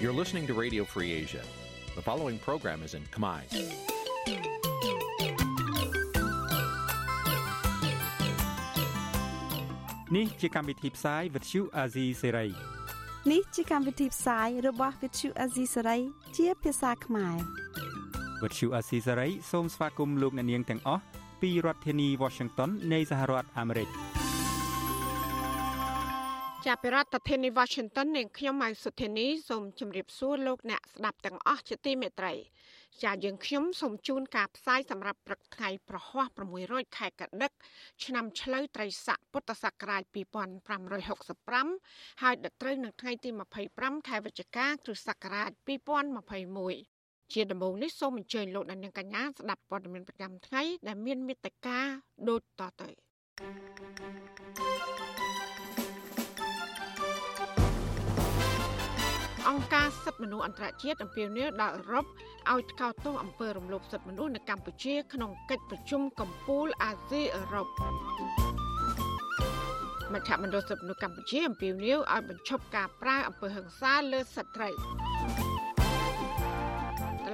You're listening to Radio Free Asia. The following program is in Khmer. Nǐ chi càm bi tiệp xáy vệt chiu a zì sáy. នេះជាកម្មវិធីផ្សាយរបស់ Vithu Azisari ជាភាសាខ្មែរ វត្តឈូអាស៊ីសេរីសូមស្វាគមន៍លោកអ្នកនាងទាំងអស់ពីរដ្ឋធានី Washington នៃសហរដ្ឋអាមេរិក។ ចាប់ពីរដ្ឋធានី Washington នាងខ្ញុំម៉ៅសុធានីសូមជម្រាបសួរលោកអ្នកស្ដាប់ទាំងអស់ជាទីមេត្រីចាយើងខ្ញុំសូមជូនការផ្សាយសម្រាប់ព្រឹកថ្ងៃប្រហ័ស600ខែកដិក ឆ្នាំឆ្លូវត្រីស័កពុទ្ធសករាជ2565ហើយដល់ត្រូវនឹងថ្ងៃទី25ខែវិច្ឆិកាគ្រិស្តសករាជ2021ជាដំបូងនេះសូមអញ្ជើញលោកអ្នកនាងកញ្ញាស្ដាប់ព័ត៌មានប្រចាំថ្ងៃដែលមានមេត្តាដូចតទៅ អង្គការសិទ្ធិមនុស្សអន្តរជាតិអំពាវនាវដល់អឺរ៉ុបឲ្យថ្កោលទោសអំពើរំលោភសិទ្ធិមនុស្សនៅកម្ពុជា ក្នុងកិច្ចប្រជុំកំពូលអាស៊ីអឺរ៉ុបមជ្ឈមណ្ឌលសិទ្ធិមនុស្សកម្ពុជាអំពាវនាវឲ្យបញ្ឈប់ការប្រើអំពើហិង្សាលើស្ត្រីត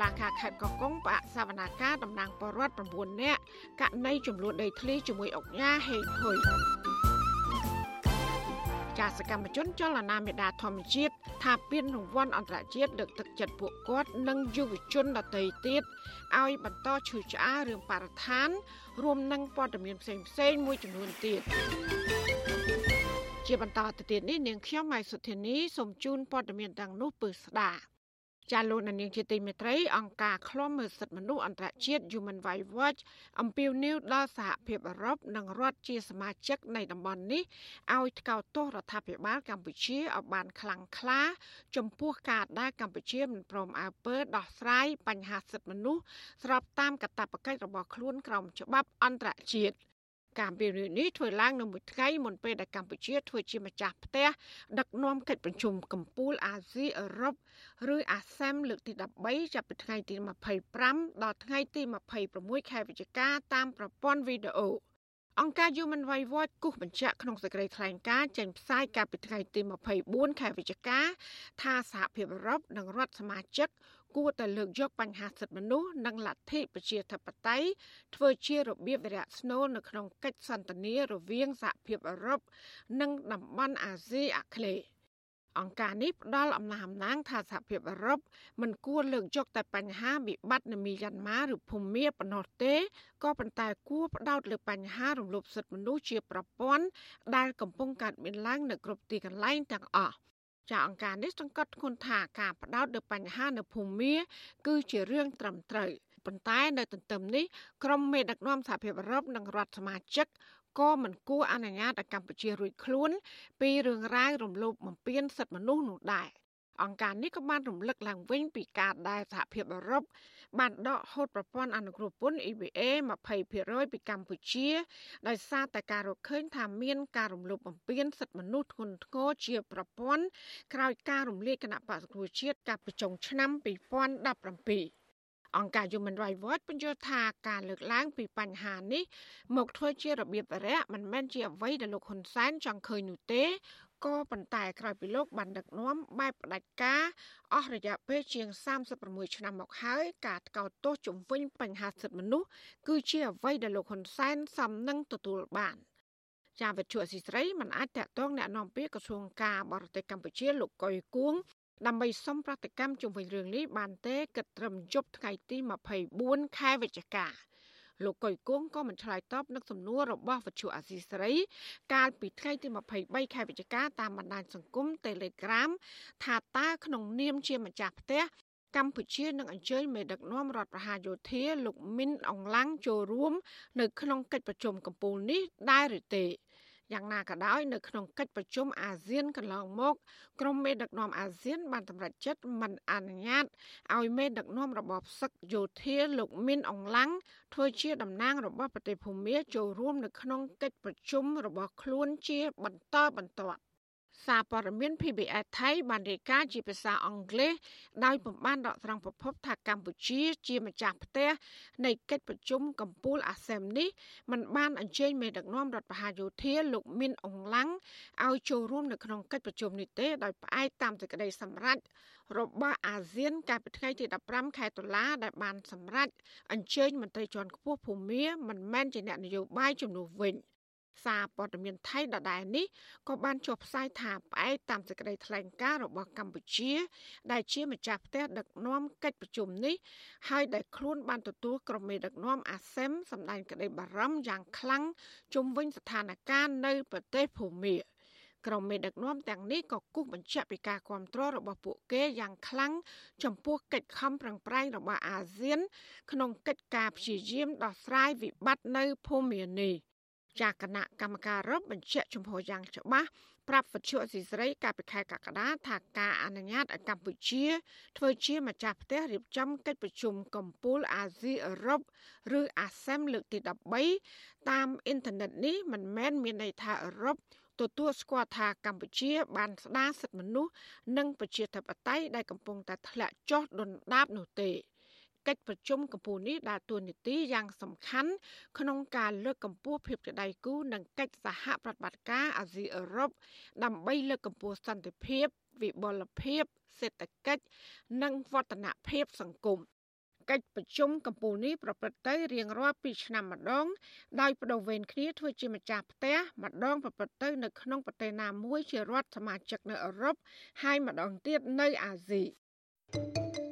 ឡាការខេត្តកោះកុងផ្អាកសវនាការតំណាងបរដ្ឋ9នាក់ករណីចំនួនដីធ្លីជាមួយអង្គការហេងហ៊ុយ ចាសកម្មជនចលនាមេដាធម្មជាតិថាពានរង្វាន់អន្តរជាតិលើកទឹកចិត្តពួកគាត់និងយុវជនដទៃទៀតឲ្យបន្តឈឺឆ្អាលរឿងបរិស្ថាន រួមនឹងព័ត៌មានផ្សេងផ្សេងមួយចំនួនទៀតជាបន្តទៅទៀតនេះនាងខ្ញុំម៉ៃសុធានីសូមជូនព័ត៌មានទាំងនោះពឺស្ដាប់ ចាលោកនាងជាទីមេត្រីអង្គការឃ្លាំមើលសិទ្ធិមនុស្សអន្តរជាតិ Human Rights Watch អំពាវនាវដល់សហភាពអឺរ៉ុបនិងរដ្ឋជាសមាជិកនៃតំបន់នេះឲ្យថ្កោលទោសរដ្ឋាភិបាលកម្ពុជាឲ្យបានខ្លាំងក្លា ចំពោះការដែលកម្ពុជាមិនព្រមអើពើដោះស្រាយបញ្ហាសិទ្ធិមនុស្សស្របតាមកាតព្វកិច្ចរបស់ខ្លួនក្រោមច្បាប់អន្តរជាតិ។ ការវិនិយោគនេះធ្វើឡើងនៅមួយថ្ងៃមុនពេលដែលកម្ពុជាធ្វើជាម្ចាស់ផ្ទះដឹកនាំកិច្ចប្រជុំកម្ពុជាអាស៊ីអឺរ៉ុបឬអាស៊ាមលើកទី13ចាប់ពីថ្ងៃទី25ដល់ថ្ងៃទី26ខែវិច្ឆិកាតាមប្រព័ន្ធវីដេអូអង្គការ Human Rights Watch គូសបញ្ជាក់ក្នុងសេចក្តីថ្លែងការណ៍ចេញផ្សាយកាលពីថ្ងៃទី24ខែវិច្ឆិកាថាសហភាពអឺរ៉ុបនិងរដ្ឋសមាជិក គួរតែលើកយកបញ្ហាសិទ្ធិមនុស្សនិងលទ្ធិប្រជាធិបតេយ្យធ្វើជារបៀបវិរៈស្នូលនៅក្នុងកិច្ចសន្ទនារវាងសហភាពអឺរ៉ុបនិងតំបន់អាស៊ីអាគ្នេយ៍អង្គការនេះផ្ដល់អំណះអំណាងថាសហភាពអឺរ៉ុបមិនគួរលើកយកតែបញ្ហាវិបត្តិនៅមីយ៉ាន់ម៉ាឬភូមាប៉ុណ្ណោះទេក៏ប៉ុន្តែគួរផ្ដោតលើបញ្ហារំលោភសិទ្ធិមនុស្សជាប្រព័ន្ធដែលកំពុងកើតមានឡើងនៅគ្រប់ទីកន្លែងទាំងអស់ ចាអង្គការនេះសង្កត់ធ្ងន់ថាការផ្ដោតលើបញ្ហានៅភូមាគឺជារឿងត្រឹមត្រូវប៉ុន្តែនៅទន្ទឹមនេះក្រុមមេដឹកនាំសហភាពអឺរ៉ុបនិងរដ្ឋសមាជិកក៏មិនគួរអនុញ្ញាតឲ្យកម្ពុជារួចខ្លួន ពីរឿងរ៉ាវរំលោភបំពានសិទ្ធិមនុស្សនោះដែរអង្គការនេះក៏បានរំលឹកឡើងវិញពីការដែលសហភាពអឺរ៉ុប បានដកហូតប្រព័ន្ធអនុគ្រោះពន្ធ EBA 20%ពីកម្ពុជាដោយសារតែការរកឃើញថាមានការរំលោភបំពានសិទ្ធិមនុស្សធ្ងន់ធ្ងរជាប្រព័ន្ធក្រោយការរំលាយគណៈបក្សប្រជាជាតិកាលពីចុងឆ្នាំ2017អង្គការ Human Rights Watch បញ្យល់ថាការលើកឡើងពីបញ្ហានេះមកធ្វើជារបៀបវរៈមិនមែនជាអ្វីដែលលោកហ៊ុនសែនចង់ឃើញនោះទេ ក៏ប៉ុន្តែក្រោយពីលោកបានដឹកនាំបែបផ្ដាច់ការអស់រយៈពេលជាង36ឆ្នាំមកហើយការថ្កោលទោសជំវិញបញ្ហាសិទ្ធិមនុស្សគឺជាអ្វីដែលលោកហ៊ុនសែនសំនឹងទទួលបានជាវិទ្យុអសីស្រីមិនអាចតកតងแนะនាំពាក្យក្រសួងការបរទេសកម្ពុជាលោកកុយគួងដើម្បីសុំប្រតិកម្មជុំវិញរឿងនេះបានទេគិតត្រឹមយប់ថ្ងៃទី24ខែវិច្ឆិកា លោកកុយគង់ក៏មិនឆ្លើយតបនឹងសំណួររបស់វិទ្យុអាស៊ីសេរី កាលពីថ្ងៃទី23ខែវិច្ឆិកាតាមបណ្ដាញសង្គម Telegram ថាតើក្នុងនាមជាម្ចាស់ផ្ទះកម្ពុជានឹងអញ្ជើញមេដឹកនាំរដ្ឋប្រហារយោធាលោកមីនអងឡាំងចូលរួម នៅក្នុងកិច្ចប្រជុំកំពូលនេះដែរឬទេ យ៉ាងណាក៏ដោយនៅក្នុងកិច្ចប្រជុំអាស៊ានកន្លងមកក្រុមមេដឹកនាំអាស៊ាន បានសម្រេចចិត្តមិនអនុញ្ញាតឲ្យមេដឹកនាំរបបសឹកយោធាលោកមីនអងឡាំងធ្វើជាតំណាងរបស់ប្រទេសភូមាចូលរួមនៅក្នុងកិច្ចប្រជុំរបស់ខ្លួនជាបន្តបន្ទាប់ សារព័ត៌មាន PBS ថៃបានរាយការណ៍ជាភាសាអង់គ្លេសដោយពំបានដកស្រង់ប្រភពថាកម្ពុជាជាម្ចាស់ផ្ទះនៃកិច្ចប្រជុំកម្ពុជាអាស៊ាននេះมันបានអញ្ជើញមេដឹកនាំរដ្ឋបហាយោធាលោកមីនអងឡាំងឲ្យចូលរួមនៅក្នុងកិច្ចប្រជុំនេះទេដោយផ្អែកតាមសេចក្តីសម្រេចរបស់អាស៊ានកាលពីថ្ងៃទី15ខែតុលាដែលបានសម្រេចអញ្ជើញមន្ត្រីជាន់ខ្ពស់ភូមាមិនមែនជាអ្នកនយោបាយជំនួសវិញ។ សារព័ត៌មានថៃដដែលនេះក៏បានចុះផ្សាយថាផ្អែកតាមសេចក្តីថ្លែងការណ៍របស់កម្ពុជា ដែលជាម្ចាស់ផ្ទះដឹកនាំកិច្ចប្រជុំនេះហើយដែលខ្លួនបានទទួលក្រុមមេដឹកនាំអាស៊ានសម្ដែងក្តីបារម្ភយ៉ាងខ្លាំងជុំវិញស្ថានភាពនៅប្រទេសភូមាក្រុមមេដឹកនាំទាំងនេះក៏គូសបញ្ជាក់ពីការគ្រប់គ្រងរបស់ពួកគេយ៉ាងខ្លាំងចំពោះកិច្ចខំប្រឹងប្រែងរបស់អាស៊ាន ក្នុងកិច្ចការព្យាយាមដោះស្រាយវិបត្តិនៅភូមានេះ ចាគណៈកម្មការរឹបបញ្ជាក់ចំហយ៉ាងច្បាស់ប្រាប់វិទ្យុអសីស្រីកាលពីខែកក្កដាថាការអនុញ្ញាតឲ្យកម្ពុជាធ្វើជាម្ចាស់ផ្ទះរៀបចំកិច្ចប្រជុំកំពូលអាស៊ីអឺរ៉ុបឬអាស៊ានលើកទី13តាមអ៊ីនធឺណិតនេះមិនមែនមានន័យថាអឺរ៉ុបទទួលស្គាល់ថាកម្ពុជា បានស្ដារសិទ្ធិមនុស្សនិងប្រជាធិបតេយ្យដែលកំពុងតែធ្លាក់ចុះដុនដាបនោះទេ កិច្ចប្រជុំកម្ពុជានេះដើរតួនាទីយ៉ាងសំខាន់ក្នុងការលើកកម្ពស់ភាពជាដៃគូនិងកិច្ចសហប្រតិបត្តិការអាស៊ីអឺរ៉ុបដើម្បីលើកកម្ពស់សន្តិភាពវិបុលភាពសេដ្ឋកិច្ចនិងវឌ្ឍនភាពសង្គមកិច្ចប្រជុំកម្ពុជានេះប្រព្រឹត្តទៅរៀងរាល់2ឆ្នាំម្ដងដោយបដូវវេនគ្នាធ្វើជាម្ចាស់ផ្ទះម្ដងប្រព្រឹត្តទៅនៅក្នុងប្រទេសណាមួយជារដ្ឋសមាជិកនៅអឺរ៉ុបហើយម្ដងទៀតនៅអាស៊ី thank you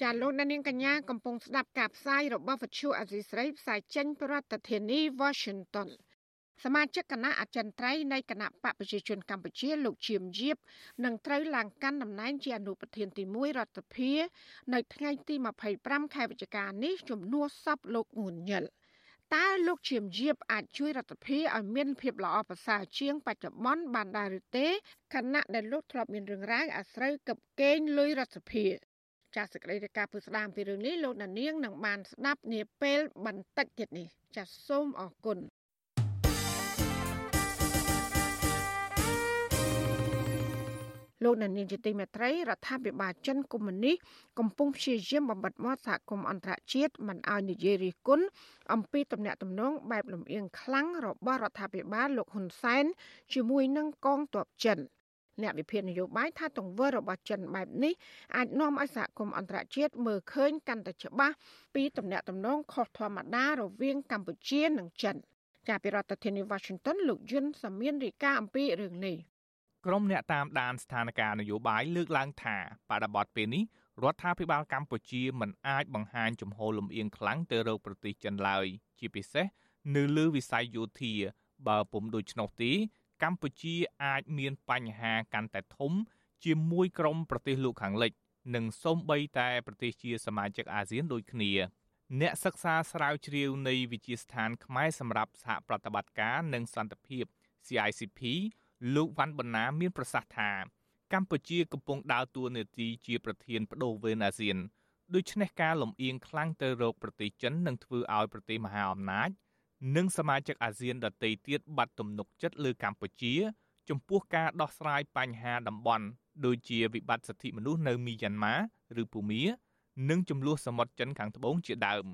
ចាលោកនាងកញ្ញាកំពុងស្ដាប់ការផ្សាយរបស់វិទ្យុអសីស្រីផ្សាយចេញពីរដ្ឋធានី Washington សមាជិកគណៈអចិន្ត្រៃយ៍នៃគណៈបកប្រជាជនកម្ពុជា លោកឈៀមយៀបនឹងត្រូវឡើងកាន់តំណែងជាអនុប្រធានទី1រដ្ឋសភានៅថ្ងៃទី25ខែវិច្ឆិកានេះជំនួសសពលោកងួនញិលតើលោកឈៀមយៀបអាចជួយរដ្ឋាភិបាលឲ្យមានភាពល្អប្រសើរជាងបច្ចុប្បន្នបានដែរឬទេខណៈដែលលោកធ្លាប់មានរឿងរ៉ាវអាស្រូវកឹបកេងលុយរដ្ឋាភិបាល ចាសសេចក្តីរាយការណ៍ពុស្ដាមពីរឿងនេះលោកណានៀងនឹងបានស្ដាប់នាពេលបន្តិចទៀតនេះចាសសូមអរគុណលោកណានៀងជាទីមេត្រីរដ្ឋាភិបាលចិនកុម្មុយនីសកំពុងព្យាយាមបំបិតមាត់សហគមន៍អន្តរជាតិមិនឲ្យនិយាយរិះគន់អំពីទំនាក់ទំនងបែបលំអៀងខ្លាំងរបស់រដ្ឋាភិបាលលោកហ៊ុនសែនជាមួយនឹងកងទ័ពចិន។ អ្នកវិភាគនយោបាយថាទង្វើរបស់ចិនបែបនេះអាចនាំឲ្យសហគមន៍អន្តរជាតិមើលឃើញកាន់តែច្បាស់ពីទំនាក់ទំនងខុសធម្មតារវាងកម្ពុជានិងចិនកាលពីរដ្ឋធានី Washington លោកយុនសាមៀនរាយការណ៍អំពីរឿងនេះក្រុមអ្នកតាមដានស្ថានភាពនយោបាយលើកឡើងថាបដិបត្តិពេលនេះរដ្ឋាភិបាលកម្ពុជាមិនអាចបង្ហាញជំហរលំអៀងខ្លាំងទៅរកប្រទេសចិនឡើយជាពិសេសនៅលើវិស័យយោធាបើពុំដូច្នោះទេ កម្ពុជាអាចមានបញ្ហាកាន់តែធំ ជាមួយក្រុមប្រទេសលោកខាងលិច និងសូម្បីតែប្រទេសជាសមាជិកអាស៊ានដូចគ្នា អ្នកសិក្សាស្រាវជ្រាវនៃវិទ្យាស្ថានខ្មែរសម្រាប់សហប្រតិបត្តិការនិងសន្តិភាព CICP លោកវ៉ាន់បណ្ណាមានប្រសាសន៍ថាកម្ពុជាកំពុងដើរតួនាទីជាប្រធានបដូវវេនអាស៊ានដូច្នេះការលំអៀងខ្លាំងទៅរកប្រទេសចិននឹងធ្វើឲ្យប្រទេសមហាអំណាច និងសមាជិកអាស៊ានដទៃទៀតបាត់ទំនុកចិត្តលើកម្ពុជា ចំពោះការដោះស្រាយបញ្ហាតំបន់ដូចជាវិបត្តិសិទ្ធិមនុស្សនៅមីយ៉ាន់ម៉ាឬភូមា និងចំនួនសមុទ្រចិនខាងត្បូងជាដើម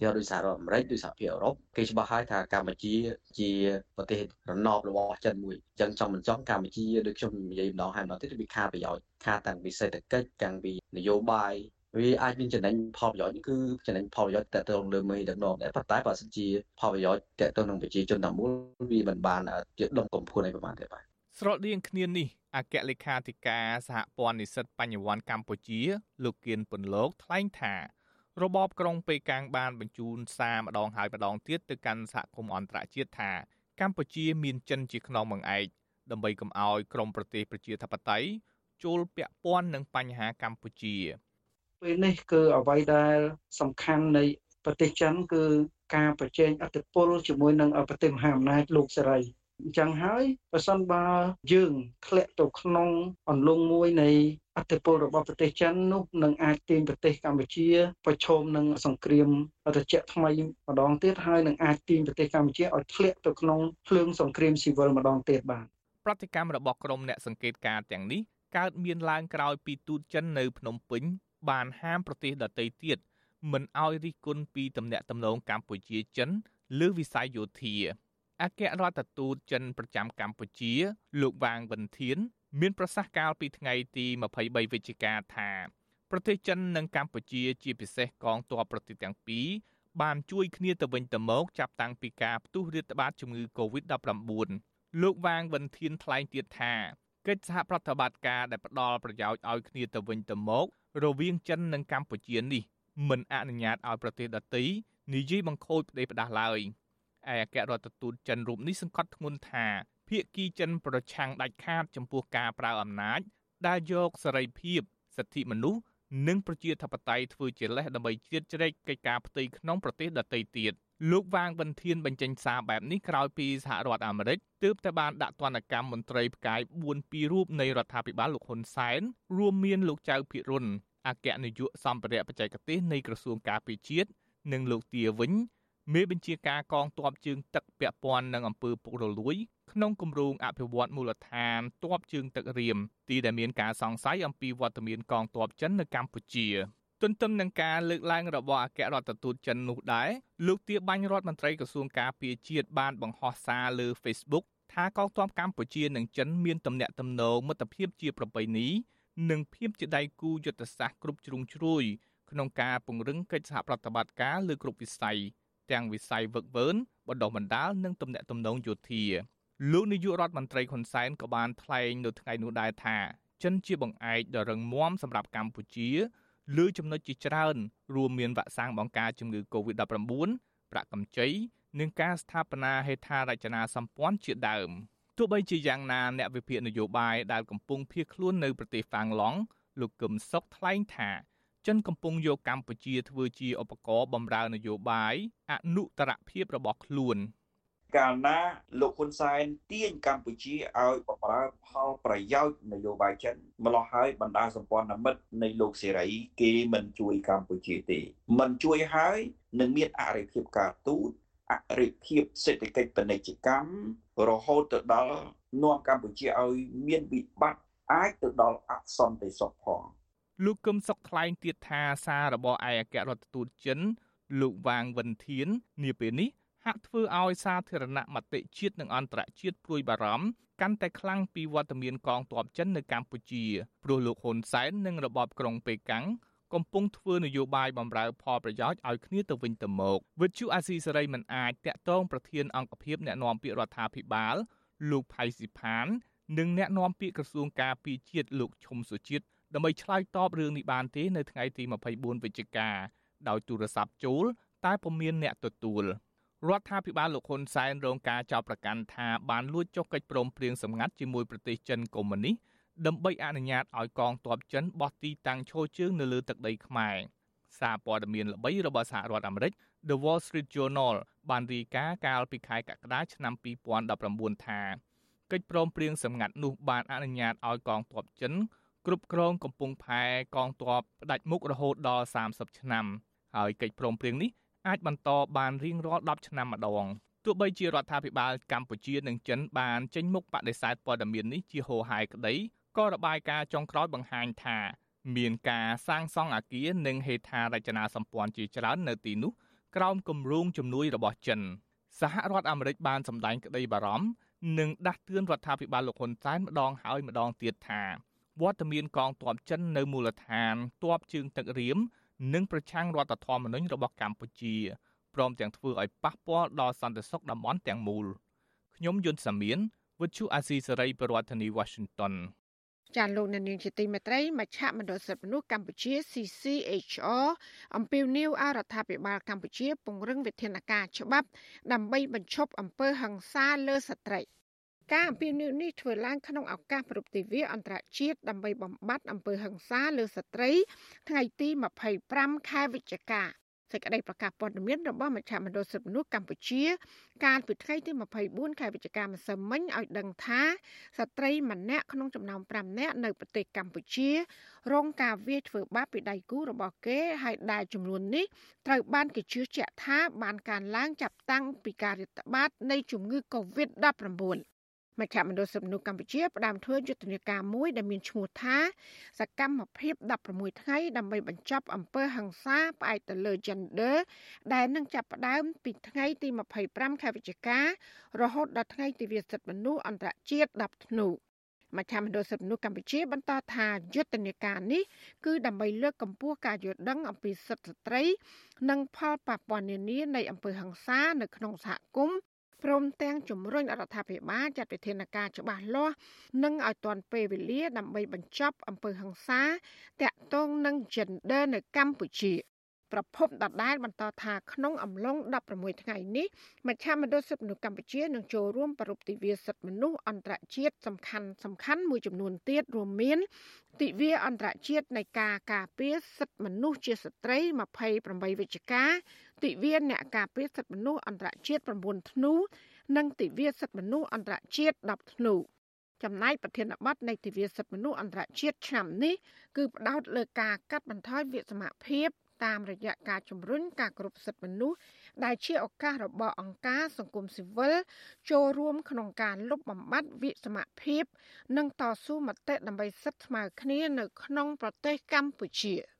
ទៀតដោយសហរដ្ឋអាមេរិកដោយសហភាពអឺរ៉ុបគេច្បាស់ហើយថាកម្ពុជាជាប្រទេសរណបរបស់ចិនមួយអញ្ចឹងចង់មិនចង់កម្ពុជាដូចខ្ញុំនិយាយម្ដងហើយម្ដងទៀតវាខាតប្រយោជន៍ខាតតាំងពីសេដ្ឋកិច្ចតាំងពីនយោបាយ វាអាចមានចំណេញផលប្រយោជន៍គឺចំណេញផលប្រយោជន៍តទៅលើមេដឹកនាំដែរប៉ុន្តែបើសិនជាផលប្រយោជន៍តទៅនឹងប្រជាជនទាំងមូលវាមិនបានជាដុំកំភួនអីប្រហែលទេបាទស្រដៀងគ្នានេះអគ្គលេខាធិការសហព័ន្ធនិស្សិតបញ្ញវន្តកម្ពុជា លោកគៀនពន្លកថ្លែងថា របបក្រុងប៉េកាំងបានបញ្ជូនសារម្ដងហើយម្ដងទៀតទៅកាន់សហគមន៍អន្តរជាតិថា កម្ពុជាមានចិនជាខ្នងបង្អែកដើម្បីកុំឲ្យក្រមប្រទេសប្រជាធិបតេយ្យចូលពាក់ព័ន្ធនឹងបញ្ហាកម្ពុជា ពេលនេះគឺអ្វីដែលសំខាន់នៃប្រទេសចិនគឺការប្រជែងអធិបុលជាមួយនឹងប្រទេសមហាអំណាចលោកសេរីអញ្ចឹងហើយបើសិនបើយើងធ្លាក់ទៅក្នុងអន្លង់មួយនៃអធិពលរបស់ប្រទេសចិននោះនឹងអាចទាញប្រទេសកម្ពុជាប្រឈមនឹងសង្គ្រាមត្រជាក់ថ្មីម្ដងទៀតហើយនឹងអាចទាញប្រទេសកម្ពុជាឲ្យធ្លាក់ទៅក្នុងភ្លើងសង្គ្រាមស៊ីវិលម្ដងទៀតបាទប្រតិកម្មរបស់ក្រុមអ្នកសង្កេតការទាំងនេះកើតមានឡើងក្រោយពីទូតចិននៅភ្នំពេញ បានហាមប្រទេសដទៃទៀតមិនឲ្យរិះគន់ពីទំនាក់ទំនងកម្ពុជាចិនលើវិស័យយោធាអគ្គរដ្ឋទូតចិនប្រចាំកម្ពុជា លោកវាងវិនធាន មានប្រសាសន៍កាលពីថ្ងៃទី23វិច្ឆិកាថាប្រទេសចិននិងកម្ពុជាជាពិសេសកងទ័ពប្រទេសទាំងពីរបានជួយគ្នាទៅវិញទៅមកចាប់តាំងពីការផ្ទុះរាតត្បាតជំងឺ Covid-19 លោកវាងវិនធានថ្លែងទៀតថា កិច្ចសហប្រតិបត្តិការដែលផ្ដល់ប្រយោជន៍ឲ្យគ្នាទៅវិញទៅមក រវាងចិននិងកម្ពុជានេះមិនអនុញ្ញាតឲ្យប្រទេសដទៃនិយាយបង្ខូចផ្ដេសផ្ដាស់ឡើយឯអគ្គរដ្ឋទូតចិនរូបនេះសង្កត់ធ្ងន់ថាភៀកគីចិនប្រឆាំងដាច់ខាតចំពោះការប្រើអំណាច ដែលយកសេរីភាពសិទ្ធិមនុស្សនិងប្រជាធិបតេយ្យធ្វើជាលេសដើម្បីជ្រៀតជ្រែកកិច្ចការផ្ទៃក្នុងប្រទេសដទៃទៀត លោកវាងវិនធានបញ្ចេញសារបែបនេះក្រោយពីសហរដ្ឋអាមេរិកទើបតែបានដាក់ទណ្ឌកម្មមន្ត្រីផ្កាយ4ពីររូបនៃរដ្ឋាភិបាលលោកហ៊ុនសែនរួមមានលោកចៅភិរុនអគ្គនាយកសម្ភារៈបច្ចេកទេសនៃក្រសួងការពារជាតិនិងលោកទាវិញមេបញ្ជាការកងទ័ពជើងទឹកពាក់ព័ន្ធនឹងអំពើពុករលួយក្នុងគម្រោងអភិវឌ្ឍមូលដ្ឋានទ័ពជើងទឹករៀមទីដែលមានការសង្ស័យអំពីវត្តមានកងទ័ពចិននៅកម្ពុជា ទន្ទឹមនឹងការលើកឡើងរបស់អគ្គរដ្ឋទូតចិននោះដែរលោកទាបាញ់រដ្ឋមន្ត្រីក្រសួងការពារជាតិបានបង្ហោះសារលើ Facebook ថាកងទ័ពកម្ពុជានិងចិនមានទំនាក់ទំនងមិត្តភាពជាប្រពៃណីនិងភាពជាដៃគូយុទ្ធសាស្ត្រគ្រប់ជ្រុងជ្រោយក្នុងការពង្រឹងកិច្ចសហប្រតិបត្តិការលើគ្រប់វិស័យទាំងវិស័យវឹកវើបណ្ដុះបណ្ដាលនិងទំនាក់ទំនងយោធាលោកនាយករដ្ឋមន្ត្រីហ៊ុនសែនក៏បានថ្លែងនៅថ្ងៃនោះដែរថាចិនជាបង្អែកដ៏រឹងមាំសម្រាប់កម្ពុជា លើចំណុចជាច្រើនរួមមានវ៉ាក់សាំងបង្ការជំងឺ Covid-19 ប្រាក់កម្ចីនិងការស្ថាបនាហេដ្ឋារចនាសម្ព័ន្ធជាដើមទោះបីជាយ៉ាងណាអ្នកវិភាគនយោបាយដែលកំពុងភៀសខ្លួននៅប្រទេសហ្វាំងឡង់លោកកឹមសុខថ្លែងថាចិនកំពុងយកកម្ពុជាធ្វើជាឧបករណ៍បម្រើនយោបាយអនុត្តរភាពរបស់ខ្លួន កាលណាលោកហ៊ុនសែនទាញកម្ពុជាឲ្យបម្រើផលប្រយោជន៍នយោបាយចិនម្លោះហើយបណ្ដាសម្ព័ន្ធមិត្តនៃលោកសេរីគេមិនជួយកម្ពុជាទេមិនជួយហើយនឹងមានអរិភាពការទូតអរិភាពសេដ្ឋកិច្ចពាណិជ្ជកម្មរហូតទៅដល់នាំកម្ពុជាឲ្យមានវិបត្តិអាចទៅដល់អសន្តិសុខផងលោកកឹមសុខថ្លែងទៀតថាសាររបស់ឯកអគ្គរដ្ឋទូតចិនលោកវាងវិនធាននាពេលនេះ ហាក់ធ្វើឲ្យសាធារណមតិជាតិនិងអន្តរជាតិព្រួយបារម្ភកាន់តែខ្លាំងពីវត្តមានកងទ័ពចិននៅកម្ពុជាព្រោះលោកហ៊ុនសែននិងរបបក្រុងប៉េកាំងកំពុងធ្វើនយោបាយបំរើផលប្រយោជន៍ឲ្យគ្នាទៅវិញទៅមកវិទ្យុអាស៊ីសេរីមិនអាចតាក់ទងប្រធានអង្គភិបអ្នកណែនាំពាក្យរដ្ឋាភិបាល លោកផៃស៊ីផាន និងអ្នកណែនាំពាក្យក្រសួងការពារជាតិលោកឈុំសុជាតិដើម្បីឆ្លើយតបរឿងនេះបានទេនៅថ្ងៃទី24វិច្ឆិកាដោយទូរស័ព្ទចូល តែពុំមានអ្នកទទួល រដ្ឋាភិបាលលោកហ៊ុនសែនរងការចោទប្រកាន់ថាបានលួចចុះកិច្ចព្រមព្រៀងសម្ងាត់ជាមួយប្រទេសចិនកុម្មុយនីសដើម្បីអនុញ្ញាតឲ្យកងទ័ពចិនបោះទីតាំងឈរជើងនៅលើទឹកដីខ្មែរសារព័ត៌មានល្បីរបស់សហរដ្ឋអាមេរិក The Wall Street Journal បានរាយការណ៍កាលពីខែកក្កដាឆ្នាំ2019ថាកិច្ចព្រមព្រៀងសម្ងាត់នោះបានអនុញ្ញាតឲ្យកងទ័ពចិនគ្រប់គ្រងកំពង់ផែកងទ័ពផ្ដាច់មុខរហូតដល់30ឆ្នាំហើយកិច្ចព្រមព្រៀងនេះ អាចបន្តបានរៀងរាល់10ឆ្នាំម្ដងទោះបីជារដ្ឋាភិបាលកម្ពុជានិងចិនបានចេញមុខបដិសេធព័ត៌មាននេះជាហូរហែក្តីក៏របាយការណ៍ចុងក្រោយបង្ហាញថាមានការសាងសង់អគារនិងហេដ្ឋារចនាសម្ព័ន្ធជាច្រើននៅទីនោះក្រោមគម្រោងជំនួយរបស់ចិន សហរដ្ឋអាមេរិកបានសម្ដែងក្តីបារម្ភនិងដាស់តឿនរដ្ឋាភិបាលលោកហ៊ុនសែនម្ដងហើយម្ដងទៀតថាវត្តមានកងទ័ពចិននៅមូលដ្ឋានទ័ពជើងទឹករៀម និងប្រឆាំងរដ្ឋធម្មនុញ្ញរបស់កម្ពុជាព្រមទាំងធ្វើឲ្យប៉ះពាល់ដល់សន្តិសុខតំបន់ទាំងមូលខ្ញុំយុនសាមៀនវិទ្យុអាស៊ីសេរីប្រធានាធិបតី Washington ចាលោកនាងជាទីមេត្រីមជ្ឈមណ្ឌលសិទ្ធិមនុស្សកម្ពុជា CCHR អំពាវនាវឲ្យរដ្ឋាភិបាលកម្ពុជាពង្រឹងវិធានការច្បាប់ដើម្បីបញ្ឈប់អំពើហិង្សាលើស្ត្រី ការអំពាវនាវនេះធ្វើឡើងក្នុងឱកាសប្រពៃទិវាអន្តរជាតិដើម្បីបំបត្តិអំពើហិង្សាលើស្ត្រី ថ្ងៃទី25ខែវិច្ឆិកាសេចក្តីប្រកាសព័ត៌មានរបស់មជ្ឈមណ្ឌលសិទ្ធិមនុស្សកម្ពុជា កាលពីថ្ងៃទី24ខែវិច្ឆិកាម្សិលមិញឲ្យដឹងថាស្ត្រីម្នាក់ក្នុងចំណោម5នាក់នៅប្រទេសកម្ពុជា រងការវាយធ្វើបាបពីដៃគូរបស់គេហើយដែលចំនួននេះត្រូវបានគេជឿជាក់ថាបានកើនឡើងចាប់តាំងពីការរាតត្បាតនៃជំងឺ Covid-19 មជ្ឈមណ្ឌលសិទ្ធិមនុស្សកម្ពុជាផ្ដើមធ្វើយុទ្ធនាការមួយដែលមានឈ្មោះថាសកម្មភាព16ថ្ងៃដើម្បីបញ្ចប់អំពើហិង្សាផ្អែកទៅលើ gender ដែលនឹងចាប់ផ្ដើមពីថ្ងៃទី25ខែវិច្ឆិការហូតដល់ថ្ងៃទិវាសិទ្ធិមនុស្សអន្តរជាតិ10ធ្នូមជ្ឈមណ្ឌលសិទ្ធិមនុស្សកម្ពុជាបន្តថាយុទ្ធនាការនេះគឺដើម្បីលើកកម្ពស់ការយល់ដឹងអំពីសិទ្ធិស្ត្រី និងផលប៉ះពាល់នានានៃអំពើហិង្សានៅក្នុងសហគមន៍ ព្រមទាំងជំរុញរដ្ឋាភិបាលចាត់វិធានការច្បាស់លាស់និងឲ្យទាន់ពេលវេលាដើម្បីបញ្ចប់អំពើហិង្សាតាក់ទងនឹង gender នៅកម្ពុជាប្រពន្ធដដែលបន្តថាក្នុងអំឡុង16ថ្ងៃនេះមជ្ឈមណ្ឌលសិទ្ធិមនុស្សកម្ពុជានឹងចូលរួមប្រពៃទិវាសិទ្ធិមនុស្សអន្តរជាតិសំខាន់សំខាន់មួយចំនួនទៀតរួមមានទិវាអន្តរជាតិនៃការការពារសិទ្ធិមនុស្សជាស្ត្រី28វិច្ឆិកា ទិវាអ្នកការពារសិទ្ធិមនុស្សអន្តរជាតិ9ធ្នូនិងទិវាសិទ្ធិមនុស្សអន្តរជាតិ10ធ្នូចំណែកប្រធានបទនៃទិវាសិទ្ធិមនុស្សអន្តរជាតិឆ្នាំនេះគឺផ្ដោតលើការកាត់បន្ថយវិសមភាពតាមរយៈការជំរុញការគោរពសិទ្ធិមនុស្សដែលជាឱកាសរបស់អង្គការសង្គមស៊ីវិលចូលរួមក្នុងការលុបបំបាត់វិសមភាព និងតស៊ូមតិដើម្បីសិទ្ធិស្មើគ្នានៅក្នុងប្រទេសកម្ពុជា។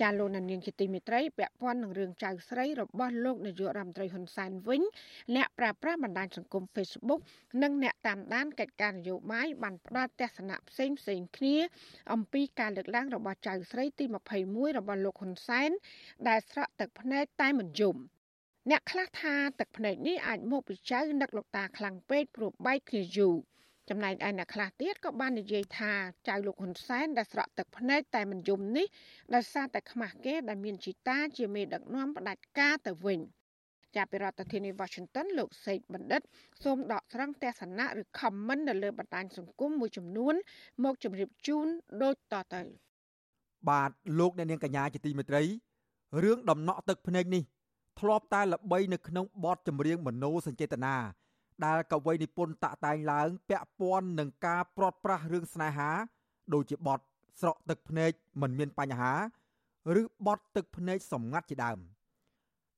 ចាលោកនាងជាទីមេត្រីពាក់ព័ន្ធនឹងរឿងចៅស្រីរបស់លោកនាយករដ្ឋមន្ត្រីហ៊ុនសែនវិញអ្នកប្រាស្រ័យបណ្ដាញសង្គម Facebook និងអ្នកតាមដានកិច្ចការនយោបាយបានផ្ដល់ទស្សនៈផ្សេងផ្សេងគ្នា អំពីការលើកឡើងរបស់ចៅស្រីទី21របស់លោកហ៊ុនសែនដែលស្រក់ទឹកភ្នែកតែមិនយំអ្នកខ្លះថាទឹកភ្នែកនេះអាចមកពីចៅនឹកលោកតាខ្លាំងពេកព្រោះបែកគ្នាយូរ ចំណែកឯអ្នកខ្លះទៀតក៏បាននិយាយថាចៅលោកហ៊ុនសែនដែលស្រក់ទឹកភ្នែកតែមិនយំនេះដោយសារតែខ្មាស់គេដែលមានជីតាជាមេដឹកនាំផ្ដាច់ការទៅវិញចាប់ពីរដ្ឋធានី Washington លោកសេកបណ្ឌិតសូមដកស្រង់ទស្សនៈឬ comment នៅលើបណ្ដាញសង្គមមួយចំនួន មកជម្រាបជូនដូចតទៅ បាទលោកអ្នកនាងកញ្ញាជាទីមេត្រីរឿងដំណក់ទឹកភ្នែកនេះធ្លាប់តែល្បីនៅក្នុងបទចម្រៀងមនោសញ្ចេតនា ដែលកវីនិពន្ធតាក់តែងឡើង ពាក់ព័ន្ធនឹងការព្រាត់ប្រាសរឿងស្នេហា ដូចជាបទស្រក់ទឹកភ្នែកមិនមានបញ្ហា ឬបទទឹកភ្នែកសម្ងាត់ជាដើម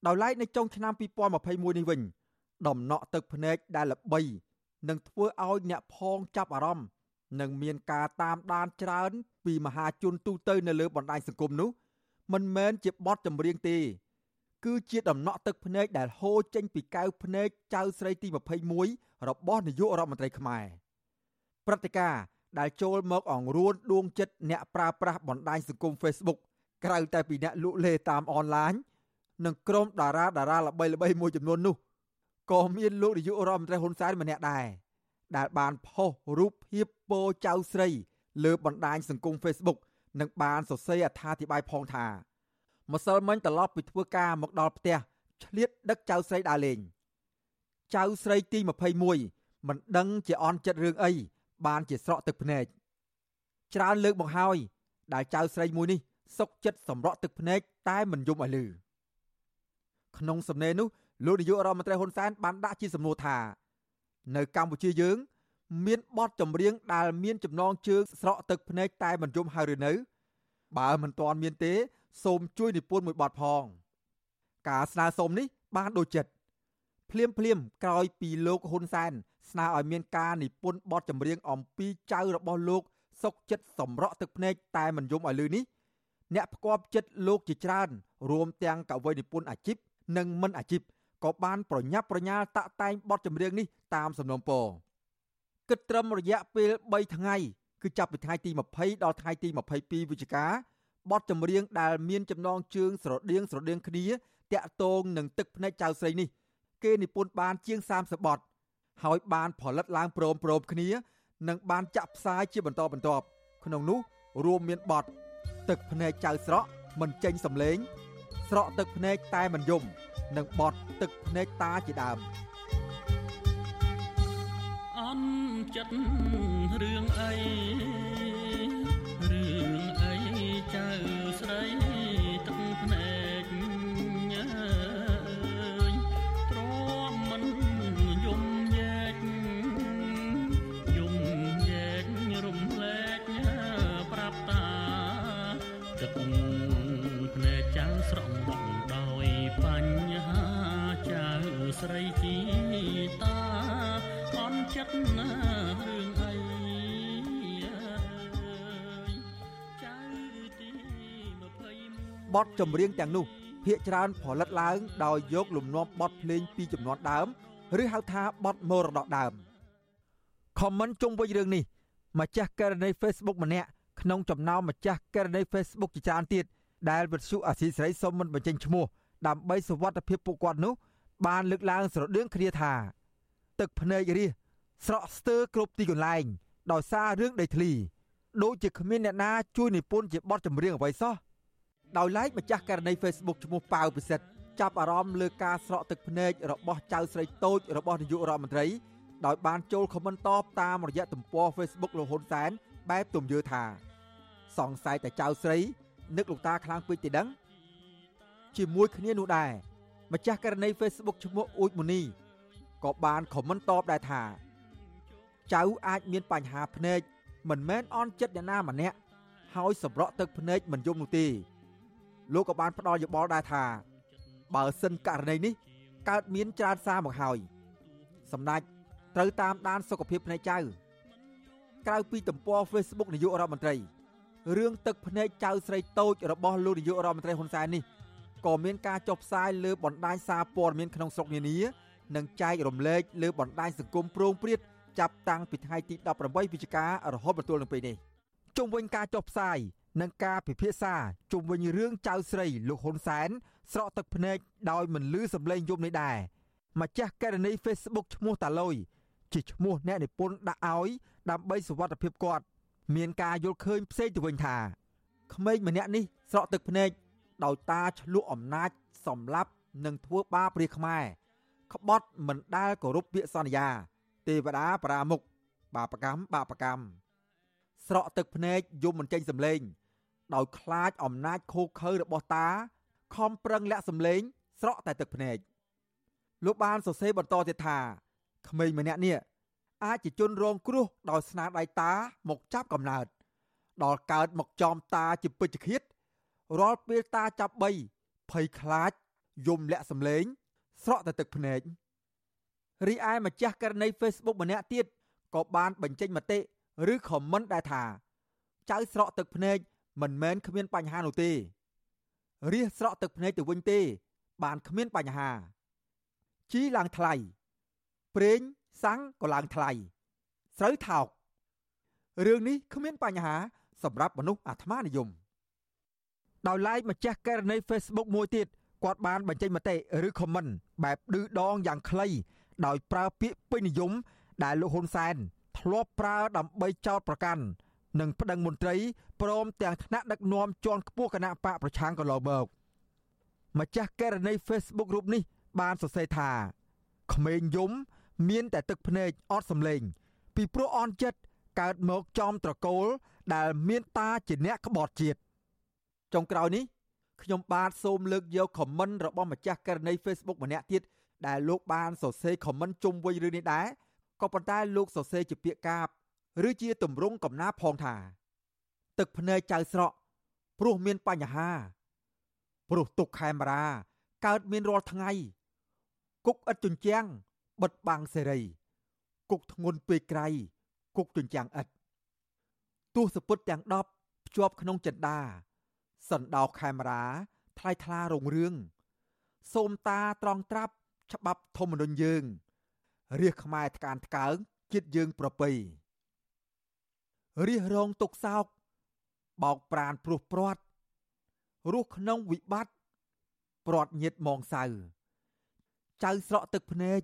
ដោយឡែកនៅចុងឆ្នាំ2021នេះវិញ ដំណក់ទឹកភ្នែកដែលល្បីនឹងធ្វើឲ្យអ្នកផងចាប់អារម្មណ៍និងមានការតាមដានច្រើន ពីមហាជនទូទៅនៅលើបណ្ដាញសង្គមនោះមិនមែនជាបទចម្រៀងទេ គឺជាដំណក់ទឹកភ្នែកដែលហូរចេញពីកែវភ្នែកចៅស្រីទី21របស់នាយករដ្ឋមន្ត្រីខ្មែរព្រឹត្តិការណ៍ដែលចូលមកអង្រួនដួងចិត្តអ្នកប្រើប្រាស់បណ្ដាញសង្គម Facebook ក្រៅតែពីអ្នកលក់លេតាមអនឡាញនិងក្រុមតារាតារាល្បីៗមួយចំនួននោះក៏មានលោកនាយករដ្ឋមន្ត្រីហ៊ុនសែនម្នាក់ដែរដែលបានផុសរូបភាពពោចៅស្រី លើបណ្ដាញសង្គម Facebook និងបានសរសេរអត្ថាធិប្បាយផងថា ម្សិលមិញត្រឡប់ពីធ្វើការមកដល់ផ្ទះឆ្លៀតដឹកចៅស្រីដើរលេងចៅស្រីទី21មិនដឹងជាអន់ចិត្តរឿងអីបានជាស្រក់ទឹកភ្នែកច្រើនលើកមកហើយដែលចៅស្រីមួយនេះសុកចិត្តសម្រក់ទឹកភ្នែកតែមិនយំឲ្យលឺក្នុងសំណេរនោះលោកនាយករដ្ឋមន្ត្រីហ៊ុនសែនបានដាក់ជាសំណួរថា នៅកម្ពុជាយើង មានបទចម្រៀងដែលមានចំណងជើងស្រក់ទឹកភ្នែកតែមិនយំហើយឬនៅ បើមិនទាន់មានទេ សូមជួយនិពន្ធមួយបទផង ការស្នើសុំនេះបានដូចចិត្តភ្លាមភ្លាមក្រោយពីលោកហ៊ុនសែនស្នើឲ្យមានការនិពន្ធបទចម្រៀងអំពីចៅរបស់លោកសុកចិត្តសម្រក់ទឹកភ្នែកតែមិនយំឲ្យលឺនេះអ្នកផ្គាប់ចិត្តលោកជាច្រើន រួមទាំងកវីនិពន្ធអាជីពនិងមិនអាជីពក៏បានប្រញាប់ប្រញាល់តាក់តែងបទចម្រៀងនេះតាមសំណូមពរគិតត្រឹមរយៈពេល3ថ្ងៃគឺចាប់ពីថ្ងៃទី20ដល់ថ្ងៃទី22វិច្ឆិកា បទចម្រៀងដែលមានចំណងជើងស្រដៀងស្រដៀងគ្នាតាក់ទងនឹងទឹកភ្នែកចៅស្រីនេះគេនិពន្ធបានជាង30បទហើយបានផលិតឡើងព្រមព្រមគ្នានិងបានចាក់ផ្សាយជាបន្តបន្ទាប់ក្នុងនោះរួមមានបទទឹកភ្នែកចៅស្រក់មិនចេញសំឡេង ស្រក់ទឹកភ្នែកតែមិនយំ និងបទទឹកភ្នែកតាជាដើមអន់ចិត្តរឿងអី បទចម្រៀងទាំងនោះភាកច្រើនផលិតឡើងដោយយកលំនាំបទភ្លេងពីចំនួនដើមឬហៅថាបទមរតកដើមខមមិនជុំវិញរឿងនេះម្ចាស់ករណី Facebook ម្នាក់ក្នុងចំណោមម្ចាស់ករណី Facebook ជាច្រើនទៀតដែលវិទ្យុអាស៊ីសេរីសូមមិនបញ្ចេញឈ្មោះដើម្បីសុវត្ថិភាពពួកគាត់នោះ បានលើកឡើងស្រដៀងគ្នាថា ទឹកភ្នែករាសស្រក់ស្ទើរគ្រប់ទីកន្លែង ដោយសាររឿងដីធ្លីដូចជាគ្មានអ្នកណាជួយនិពន្ធជាបទចម្រៀងអ្វីសោះ ដោយឡែកម្ចាស់ករណី Facebook ឈ្មោះប៉ៅពិសិដ្ឋចាប់អារម្មណ៍លើការស្រក់ទឹកភ្នែករបស់ចៅស្រីតូចរបស់នាយករដ្ឋមន្ត្រីដោយបានចូលខមមិនតបតាមរយៈទំព័រ Facebook លោកហ៊ុនសែនបែបទំយើថា សង្ស័យតែចៅស្រីនឹកលោកតាខ្លាំងពេកទេដឹង ជាមួយគ្នានោះដែរម្ចាស់ករណី Facebook ឈ្មោះអ៊ូចមូនីក៏បានខមមិនតបដែរថា ចៅអាចមានបញ្ហាភ្នែកមិនមែនអន់ចិត្តអ្នកណាម្នាក់ហើយសម្រក់ទឹកភ្នែកមិនយំនោះទេ លោកក៏បានផ្ដល់យោបល់ដែរថា បើសិនករណីនេះកើតមានច្រើនសារមកហើយសម្ដេចត្រូវតាមដានសុខភាពភ្នែកចៅក្រៅពីទំព័រ Facebook នាយករដ្ឋមន្ត្រីរឿងទឹកភ្នែកចៅស្រីតូចរបស់លោកនាយករដ្ឋមន្ត្រីហ៊ុនសែននេះក៏មានការចុះផ្សាយលើបណ្ដាញសារព័ត៌មានក្នុងស្រុកនានានិងចែករំលែកលើបណ្ដាញសង្គមប្រងព្រាតចាប់តាំងពីថ្ងៃទី18វិច្ឆិការហូតមកទល់នឹងពេលនេះជុំវិញការចុះផ្សាយ និងការពិភាក្សាជុំវិញរឿងចៅស្រីលោកហ៊ុនសែនស្រក់ទឹកភ្នែកដោយមិនលឺសម្លេងយំនេះដែរម្ចាស់ករណី Facebook ឈ្មោះតាលុយជាឈ្មោះអ្នកនិពន្ធដាក់ឲ្យដើម្បីសុវត្ថិភាពគាត់ មានការយល់ឃើញផ្សេងទៅវិញថាក្មេងម្នាក់នេះស្រក់ទឹកភ្នែកដោយតាឆ្លក់អំណាចសម្លាប់និងធ្វើបាបរាខ្មែរក្បត់មិនដែលគោរពពាក្យសន្យា ទេវតាបរាមុខបាបកម្មបាបកម្មស្រក់ទឹកភ្នែកយំមិនចេញសម្លេង ដោយខ្លាចអំណាចខូខើរបស់តា ខំប្រឹងលាក់សម្លេង ស្រក់តែទឹកភ្នែកលោកបានសរសេរបន្តទៀតថាក្មេងម្នាក់នេះអាចជាជនរងគ្រោះដោយស្នាដៃតាមកចាប់កំណើតដល់កើតមកចំតាជាពេជ្ជឃាតរាល់ពេលតាចាប់បីភ័យខ្លាចយំលាក់សម្លេង ស្រក់តែទឹកភ្នែករីឯម្ចាស់ករណី Facebook ម្នាក់ទៀតក៏បានបញ្ចេញមតិឬ comment ដែរថាចៅស្រក់ទឹកភ្នែក មិនមែនគ្មានបញ្ហានោះទេរៀសស្រក់ទឹកភ្នែកទៅវិញទេ បានគ្មានបញ្ហាជីឡើងថ្លៃប្រេងសាំងក៏ឡើងថ្លៃស្រូវថោករឿងនេះគ្មានបញ្ហាសម្រាប់មនុស្សអាត្មានិយមដោយឡែកម្ចាស់ករណី Facebook មួយទៀតគាត់បានបញ្ចេញមតិឬ comment បែបឌឺដងយ៉ាងខ្លី ដោយប្រើពាក្យពេញនិយមដែលលោកហ៊ុនសែនធ្លាប់ប្រើដើម្បីចោទប្រកាន់ និងប្តឹងមន្ត្រីព្រមទាំងថ្នាក់ដឹកនាំជាន់ខ្ពស់គណៈបកប្រឆាំងកន្លងមកម្ចាស់ករណី Facebook រូបនេះ បានសរសេរថាក្មេងយំ មានតែទឹកភ្នែកអត់សម្លេង ពីព្រោះអន់ចិត្តកើតមកចំត្រកូល ដែលមានតាជាអ្នកក្បត់ជាតិចុងក្រោយនេះខ្ញុំបាទសូមលើកយកខមមិនរបស់ម្ចាស់ករណី Facebook ម្នាក់ទៀតដែលលោកបានសរសេរខមមិនជុំវិញរឿងនេះដែរក៏ប៉ុន្តែលោកសរសេរជាពាក្យកាប ឬជាទម្រង់កំណាផងថា ទឹកភ្នែកចៅស្រក់ព្រោះមានបញ្ហា ព្រោះទុកខេមរា កើតមានរាល់ថ្ងៃ គុកឥតជញ្ជាំងបិទបាំងសេរី គុកធ្ងន់ពេកក្រៃគុកជញ្ជាំងឥតទោះសពុតទាំង10ភ្ជាប់ក្នុងចិន្តាសណ្ដោខេមរាថ្លៃថ្លារុងរឿងសូមតាត្រង់ត្រាប់ច្បាប់ធម្មនុញ្ញយើងរាជខ្មែរថ្កានថ្កើងជាតិយើងប្រពៃ រាជរងទុកសោកបោកប្រានព្រោះព្រាត់រស់ក្នុងវិបត្តិព្រាត់ញាតมองសៅចៅស្រក់ទឹកភ្នែក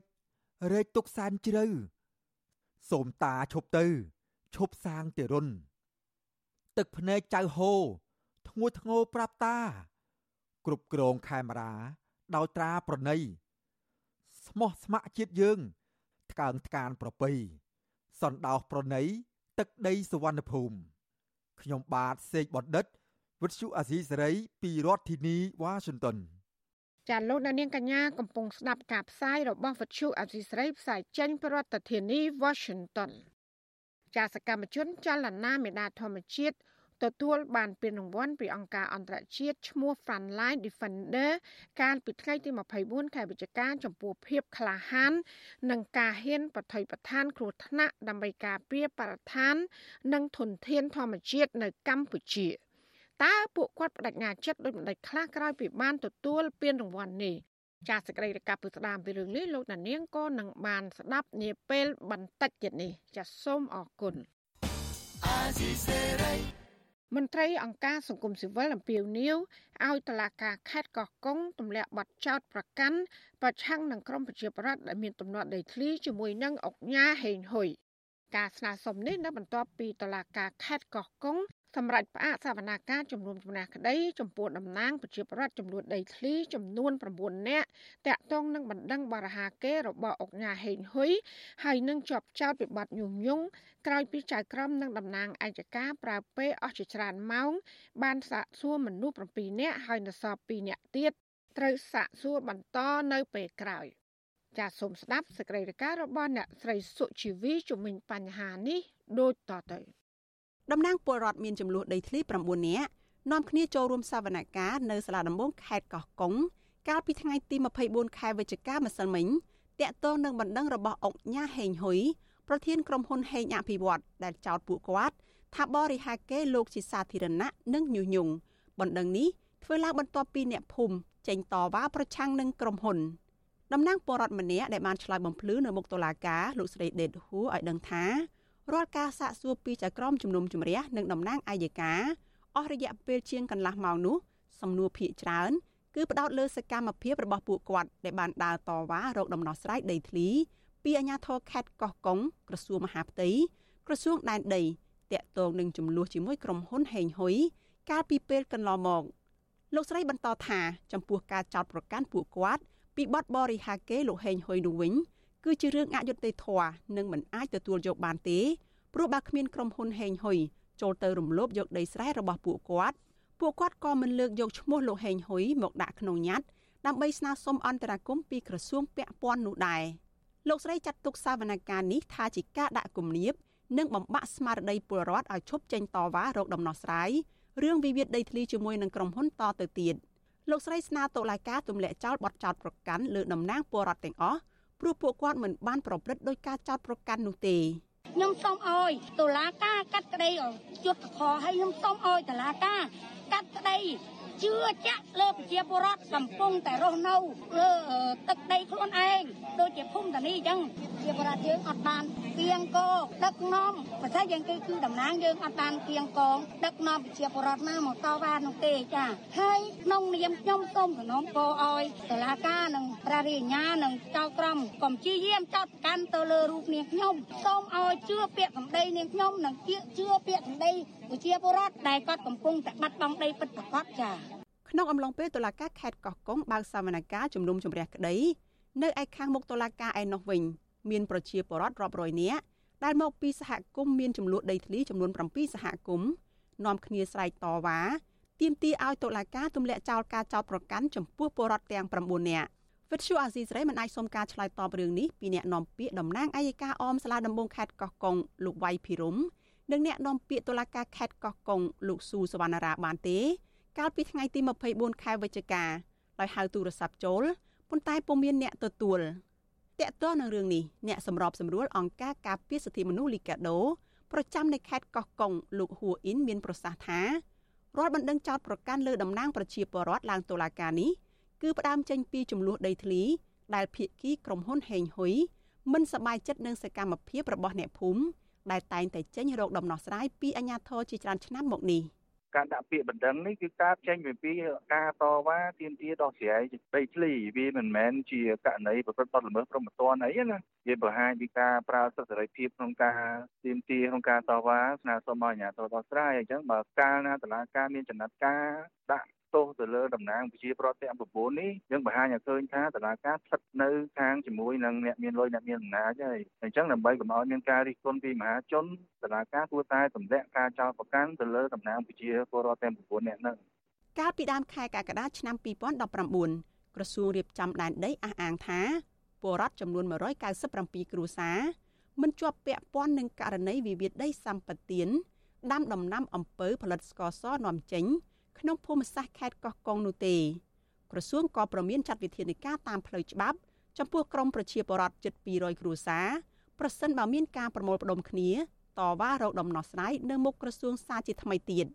រែកទុកសែនជ្រៅសូមតាឈប់ទៅឈប់សាងទារុនទឹកភ្នែកចៅហូធ្ងួយធ្ងោប្រាប់តា គ្រប់គ្រងខេមរាដោយត្រាប្រណីស្មោះស្ម័គ្រជាតិយើងថ្កើងថ្កានប្រពៃសណ្ដោសប្រណី ទឹកដីសវណ្ណភូមិខ្ញុំបាទសេកបណ្ឌិតវិទ្យុអាស៊ីសេរីពីរដ្ឋធានីវ៉ាស៊ីនតោនចាលោកនាងកញ្ញាកំពុងស្ដាប់ការផ្សាយរបស់វិទ្យុអាស៊ីសេរីផ្សាយចេញពីរដ្ឋធានី Washington ចាសកម្មជនចលនាមេដាធម្មជាតិ ទទួលបានពានរង្វាន់ពីអង្គការអន្តរជាតិឈ្មោះ Frontline Defender កាលពីថ្ងៃទី24ខែវិច្ឆិកាចំពោះភាពក្លាហាន និងការហ៊ានប្រថុយប្រឋាន គ្រោះថ្នាក់ដើម្បីការពារបរិស្ថាន និងធនធានធម្មជាតិនៅកម្ពុជាតើពួកគាត់បដិញ្ញាចិត្តដោយមិនដាច់ខ្លះក្រោយពីបានទទួលពានរង្វាន់នេះចាសសេចក្តីរកាប់ពីស្ដាមពីរឿងនេះលោកដានៀងក៏នឹងបានស្ដាប់នាពេលបន្តិចទៀតនេះចាសសូមអរគុណអាស៊ីសេរី មន្ត្រីអង្គការសង្គមស៊ីវិលអំពាវនាវឲ្យតុលាការខេត្តកោះកុងទម្លាក់បទចោទប្រកាន់ប្រឆាំងនឹងក្រុមប្រជាប្រដ្ឋដែលមានទំនាស់ដីធ្លីជាមួយនឹងអុកញ៉ាហេងហ៊ុយការស្នើសុំនេះនៅបន្ទាប់ពីតុលាការខេត្តកោះកុង សម្រាប់ផ្អាកសវនាការជំនុំជម្នះក្តីចំពោះតំណាងប្រជាប្រដ្ឋចំនួនដីធ្លីចំនួន9នាក់តាក់ទងនឹងបណ្ដឹងបរិហាកេរបស់អុកញ៉ាហេងហ៊ុយហើយនឹងជាប់ចោតវិបត្តិញុះញង់ក្រោយពីចៅក្រមនិងតំណាងអัยការប្រើពេលអស់ជាច្រើនម៉ោង បានសាកសួរមនុស្ស7នាក់ហើយនៅសល់2នាក់ទៀតត្រូវសាកសួរបន្តនៅពេលក្រោយចាសសូមស្ដាប់សេចក្តីរាយការណ៍របស់អ្នកស្រីសុជីវីជំនាញបញ្ហានេះដូចតទៅ តំណាងពលរដ្ឋមានចំនួនដីធ្លី9នាក់នាំគ្នាចូលរួមសវនកម្មនៅសាលាដំបងខេត្តកោះកុងកាលពីថ្ងៃទី24ខែវិច្ឆិកាម្សិលមិញតាក់ទងនឹងបណ្ដឹងរបស់អុកញ៉ាហេងហ៊ុយប្រធានក្រុមហ៊ុនហេងអភិវឌ្ឍដែលចោទពួកគាត់ថាបរិហាកេលោកជាសាធារណៈនិងញុះញង់បណ្ដឹងនេះធ្វើឡើងបន្ទាប់ពីអ្នកភូមិចេញតវ៉ាប្រឆាំងនឹងក្រុមហ៊ុនតំណាងពលរដ្ឋម្នាក់ដែលបានឆ្លើយបំភ្លឺនៅមុខតុលាការលោកស្រីដេតហ៊ូឲ្យដឹងថា រាល់ការសាកសួរពីចៅក្រមជំនុំជម្រះនិងតំណាងអាយកាអស់រយៈពេលជាងកន្លះម៉ោងនោះសំណួរភាកច្រើនគឺផ្ដោតលើសកម្មភាពរបស់ពួកគាត់ដែលបានដើរតវ៉ារកដំណោះស្រាយដីធ្លីពីអាជ្ញាធរខេត្តកោះកុងក្រសួងមហាផ្ទៃក្រសួងដែនដីតាក់ទងនឹងចំនួនជាមួយក្រុមហ៊ុនហេងហ៊ុយកាលពីពេលកន្លងមកលោកស្រីបន្តថាចំពោះការចោទប្រកាន់ពួកគាត់ពីបទបរិហាកេលោកហេងហ៊ុយនោះវិញ គឺជារឿងអយុត្តិធម៌និងមិនអាចទទួលយកបានទេព្រោះបើគ្មានក្រុមហ៊ុនហេងហ៊ុយចូលទៅរំលោភយកដីស្រែរបស់ពួកគាត់ពួកគាត់ក៏មិនលើកយកឈ្មោះលោកហេងហ៊ុយមកដាក់ក្នុងញត្តិដើម្បីស្នើសុំអន្តរាគមន៍ពីក្រសួងពាក់ព័ន្ធនោះដែរលោកស្រីចាត់ទុកសវនកម្មនេះថាជាការដាក់គំនាបនិងបំបាក់ស្មារតីពលរដ្ឋឲ្យឈប់ចេញតវ៉ារកដំណោះស្រាយរឿងវិវាទដីធ្លីជាមួយនឹងក្រុមហ៊ុនតទៅទៀតលោកស្រីស្នើតុលាការទម្លាក់ចោលបទចោទប្រកាន់លើតំណាងពលរដ្ឋទាំងអស់ ព្រោះពួកគាត់មិនបានប្រព្រឹត្តដោយការចោទប្រកាន់នោះទេខ្ញុំសូមអោយតុលាការកាត់ក្តីយុទ្ធធរហើយខ្ញុំសូមអោយតុលាការកាត់ក្តីជឿជាក់លើប្រជាពលរដ្ឋកំពុងតែរស់នៅលើទឹកដីខ្លួនឯងដូចជាភូមិតានីអញ្ចឹងជាបរិយាយើងអត់បាន គៀងកដឹកនាំប្រទេសយើងគឺគឺតំណាងយើងអត់បានគៀងកងដឹកនាំប្រជាពលរដ្ឋណាមកតវ៉ានោះទេចាហើយក្នុងនាមខ្ញុំសូមសំណូមពរឲ្យតុលាការនិងព្រះរាជអាជ្ញានិងចៅក្រមកុំព្យាយាមចោទកាន់ទៅលើរូបនាងខ្ញុំសូមឲ្យជឿពាក្យសម្ដីនាងខ្ញុំនិងជឿពាក្យសម្ដីប្រជាពលរដ្ឋដែលគាត់កំពុងតែបាត់បង់ដីពិតប្រាកដចាក្នុងអំឡុងពេលតុលាការខេត្តកោះកុងបើកសវនកម្មជំនុំជម្រះក្តីនៅឯខាងមុខតុលាការឯណោះវិញ មានប្រជាពលរដ្ឋរាប់រយនាក់ដែលមកពីសហគមន៍មានចំនួនដីធ្លីចំនួន7សហគមន៍នាំគ្នាស្រែកតវ៉ាទាមទារឲ្យតុលាការទម្លាក់ចោលការចោទប្រកាន់ចំពោះពលរដ្ឋទាំង9នាក់វិទ្យុអាស៊ីសេរីមិនអាចសុំការឆ្លើយតបរឿងនេះពីអ្នកនាំពាក្យតំណាងអัยការអមសាលាដំបងខេត្តកោះកុងលោកវៃភិរមនិងអ្នកនាំពាក្យតុលាការខេត្តកោះកុងលោកស៊ូសវណ្ណារាបានទេ កាលពីថ្ងៃទី24ខែវិច្ឆិកាដោយហៅទូរស័ព្ទចូលប៉ុន្តែពុំមានអ្នកទទួល តកតនឹងរឿងនេះអ្នកសម្របសម្រួលអង្គការការពារសិទ្ធិមនុស្សលីកាដូប្រចាំនៅខេត្តកោះកុងលោកហួរអ៊ីនមានប្រសាសន៍ថារាល់បណ្ដឹងចោតប្រកាន់លើតំណាងប្រជាពលរដ្ឋឡើងតុលាការនេះគឺផ្ដើមចេញពីចំនួនដីធ្លី ដែលភៀកគីក្រុមហ៊ុនហេងហ៊ុយមិនសប្បាយចិត្តនឹងសកម្មភាពរបស់អ្នកភូមិដែលតែងតែចេញរកដំណោះស្រាយពីអាជ្ញាធរជាច្រើនឆ្នាំមកនេះ ការដាក់ពាក្យបណ្ដឹងនេះគឺការចេញពីការតវ៉ាទាមទារដោះស្រាយដីធ្លីវាមិនមែនជាករណីប្រព្រឹត្តបទល្មើសព្រហ្មទណ្ឌអីណាវាបង្ហាញពីការប្រើសិទ្ធិសេរីភាពក្នុងការទាមទារក្នុងការតវ៉ាស្នើសុំឲ្យអាជ្ញាធរដោះស្រាយអញ្ចឹងបើកាលណាតឡាការមានចំណាត់ការដាក់ ទោសទៅលើតំណាងប្រជាប្រដ្ឋទាំង9នេះយើងបង្ហាញឲ្យឃើញថាតឡាការស្ថិតនៅខាងជាមួយនឹងអ្នកមានលុយអ្នកមានអំណាចហើយអញ្ចឹងដើម្បីកុំឲ្យមានការរិះគន់ពីមហាជនតឡាការគួរតែទម្លាក់ការចោទប្រកាន់ទៅលើតំណាងប្រជាពលរដ្ឋទាំង9នាក់ហ្នឹងកាលពីដើមខែកក្កដាឆ្នាំ2019ក្រសួងរៀបចំដែនដីអះអាងថាពលរដ្ឋចំនួន197គ្រួសារមិនជាប់ពាក់ព័ន្ធនឹងករណីវិវាទដីសម្បត្តិដាំដំណាំអំពៅផលិតស្ករសនាំចេញ ក្នុងភូមិសាស្ត្រខេត្តកោះកុងនោះទេក្រសួងក៏ប្រមានចាត់វិធានការតាមផ្លូវច្បាប់ចំពោះក្រុមប្រជាពលរដ្ឋជិត200គ្រួសារប្រសិនបើមានការប្រមូលផ្ដុំគ្នាតវ៉ារោគដំណោះស្រាយនៅមុខក្រសួងសាជាថ្មីទៀត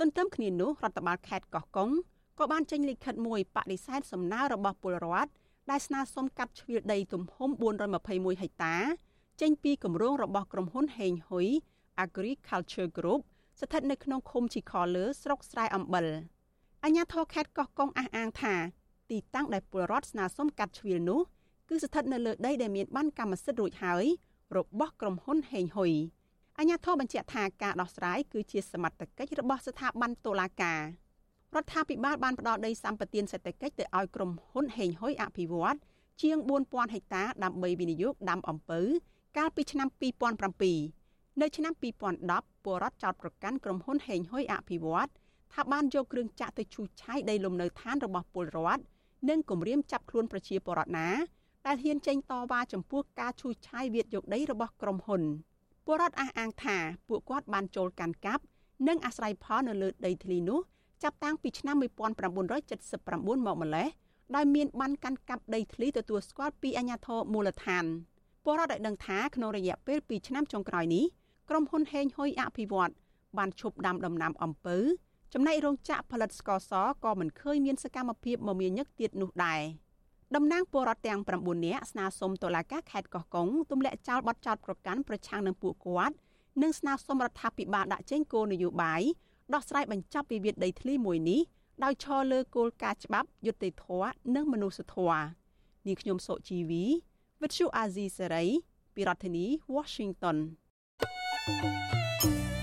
ទន្ទឹមគ្នានោះរដ្ឋបាលខេត្តកោះកុងក៏បានចេញលិខិតមួយបដិសេធសំណើរបស់ពលរដ្ឋដែលស្នើសុំកាត់ជ្រៀលដីទំហំ421ហិកតា ចេញពីគម្រោងរបស់ក្រុមហ៊ុនហេងហ៊ុយ Agriculture Group ស្ថិតនៅក្នុងឃុំជីខលើស្រុកស្រែអំបិលអាជ្ញាធរខេត្តកោះកុងអះអាងថាទីតាំងដែលពលរដ្ឋស្នើសុំកាត់ជ្រៀលនោះគឺស្ថិតនៅលើដីដែលមានបានកម្មសិទ្ធិរួចហើយរបស់ក្រុមហ៊ុនហេងហ៊ុយអាជ្ញាធរបញ្ជាក់ថាការដោះស្រាយគឺជាសមត្ថកិច្ចរបស់ស្ថាប័នតុលាការរដ្ឋាភិបាលបានផ្ដល់ដីសម្បត្តិសេដ្ឋកិច្ចទៅឲ្យក្រុមហ៊ុនហេងហ៊ុយអភិវឌ្ឍជាង4000ហិកតាដើម្បីវិនិយោគដាំអំពៅកាលពីឆ្នាំ2007 នៅឆ្នាំ2010ពលរដ្ឋចោទប្រកាន់ក្រុមហ៊ុនហេងហ៊ុយអភិវឌ្ឍថាបានយកគ្រឿងចាក់ទៅឈូសឆាយដីលំនៅឋានរបស់ពលរដ្ឋនិងគំរាមចាប់ខ្លួនប្រជាពលរដ្ឋណាដែលហ៊ានចេញតវ៉ាចំពោះការឈូសឆាយវាទយកដីរបស់ក្រុមហ៊ុនពលរដ្ឋអះអាងថាពួកគាត់បានចូលកាន់កាប់និងអាស្រ័យផលនៅលើដីធ្លីនោះចាប់តាំងពីឆ្នាំ1979មកម្លេះដោយមានបានកាន់កាប់ដីធ្លីទទួលស្គាល់ពីអាជ្ញាធរមូលដ្ឋានពលរដ្ឋបានដឹងថាក្នុងរយៈពេល2ឆ្នាំចុងក្រោយនេះ ក្រុមហ៊ុនហេងហ៊ុយអភិវឌ្ឍបានឈប់ដាំដំណាំអំពៅចំណែករោងចក្រផលិតស្ករសក៏មិនឃើញមានសកម្មភាពមមាញឹកទៀតនោះដែរតំណាងពលរដ្ឋទាំង9នាក់ស្នើសុំតុលាការខេត្តកោះកុងទម្លាក់ចោលបទចោទប្រកាន់ប្រឆាំងនឹងពួកគាត់និងស្នើសុំរដ្ឋាភិបាលដាក់ចេញគោលនយោបាយដោះស្រាយបញ្ចប់វិវាទដីធ្លីមួយនេះដោយឈរលើគោលការណ៍ច្បាប់យុត្តិធម៌និងមនុស្សធម៌នាងខ្ញុំសុជីវីវិទ្យុអាស៊ីសេរីពីរដ្ឋធានី Washington Thank you.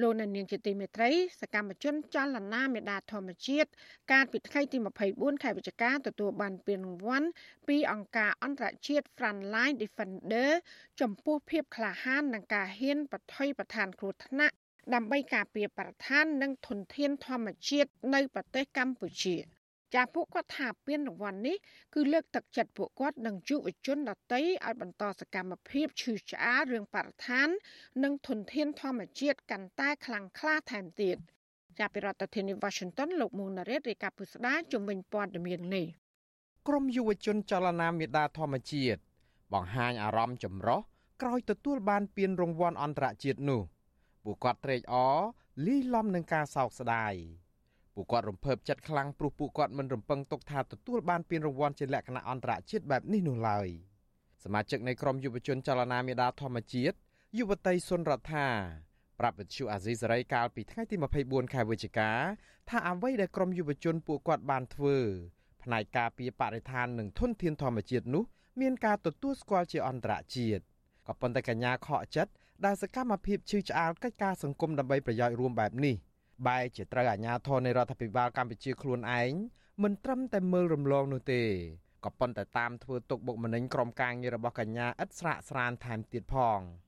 លោកអ្នកនាងជាទីមេត្រីសកម្មជនចលនាមេដាធម្មជាតិកាលពីថ្ងៃទី24ខែវិច្ឆិកាទទួលបានពានរង្វាន់ពីអង្គការអន្តរជាតិ Frontline Defender ចំពោះភាពក្លាហាននិងការហ៊ានបថុយប្រឋានគ្រោះថ្នាក់ដើម្បីការពារបរិស្ថាននិងធនធានធម្មជាតិនៅប្រទេសកម្ពុជា។ ចាពួកគាត់ថាពានរង្វាន់នេះគឺលើកទឹកចិត្តពួកគាត់និងយុវជនដទៃឲ្យបន្តសកម្មភាពឈឺឆ្អាលរឿងបរិស្ថាន និងធនធានធម្មជាតិកាន់តែខ្លាំងក្លាថែមទៀតចាប់ពីរដ្ឋធានី Washington លោកមុងណារ៉េតរាយការណ៍ពុស្ដាជំនាញព័ត៌មាននេះក្រមយុវជនចលនាមេដាធម្មជាតិបង្ហាញអារម្មណ៍ចម្រុះក្រោយទទួលបានពានរង្វាន់អន្តរជាតិនោះពួកគាត់ត្រេកអរលីលំនឹងការសោកស្ដាយ ពួកគាត់រំភើបចិត្តខ្លាំងព្រោះពួកគាត់មិនរំពឹងទុកថាទទួលបានពានរង្វាន់ជាលក្ខណៈអន្តរជាតិបែបនេះនោះឡើយសមាជិកនៃក្រុមយុវជនចលនាមេដាធម្មជាតិយុវតីសុនរដ្ឋាប្រាប់វិទ្យុអាស៊ីសេរីកាលពីថ្ងៃទី24ខែវិច្ឆិកាថាអ្វីដែលក្រុមយុវជនពួកគាត់បានធ្វើផ្នែកការពារបរិស្ថាននិងធនធានធម្មជាតិនោះមានការទទួលស្គាល់ជាអន្តរជាតិក៏ប៉ុន្តែកញ្ញាខកចិត្តដែលសកម្មភាពឈឺឆ្អាលកិច្ចការសង្គមដើម្បីប្រយោជន៍រួមបែបនេះ បែរជាត្រូវអាជ្ញាធរនៃរដ្ឋាភិបាលកម្ពុជាខ្លួនឯងមិនត្រឹមតែមើលរំលងនោះទេក៏ប៉ុន្តែតាមធ្វើទុកបុកម្នេញក្រុមការងាររបស់កញ្ញាឥតស្រាកស្រានថែមទៀតផង។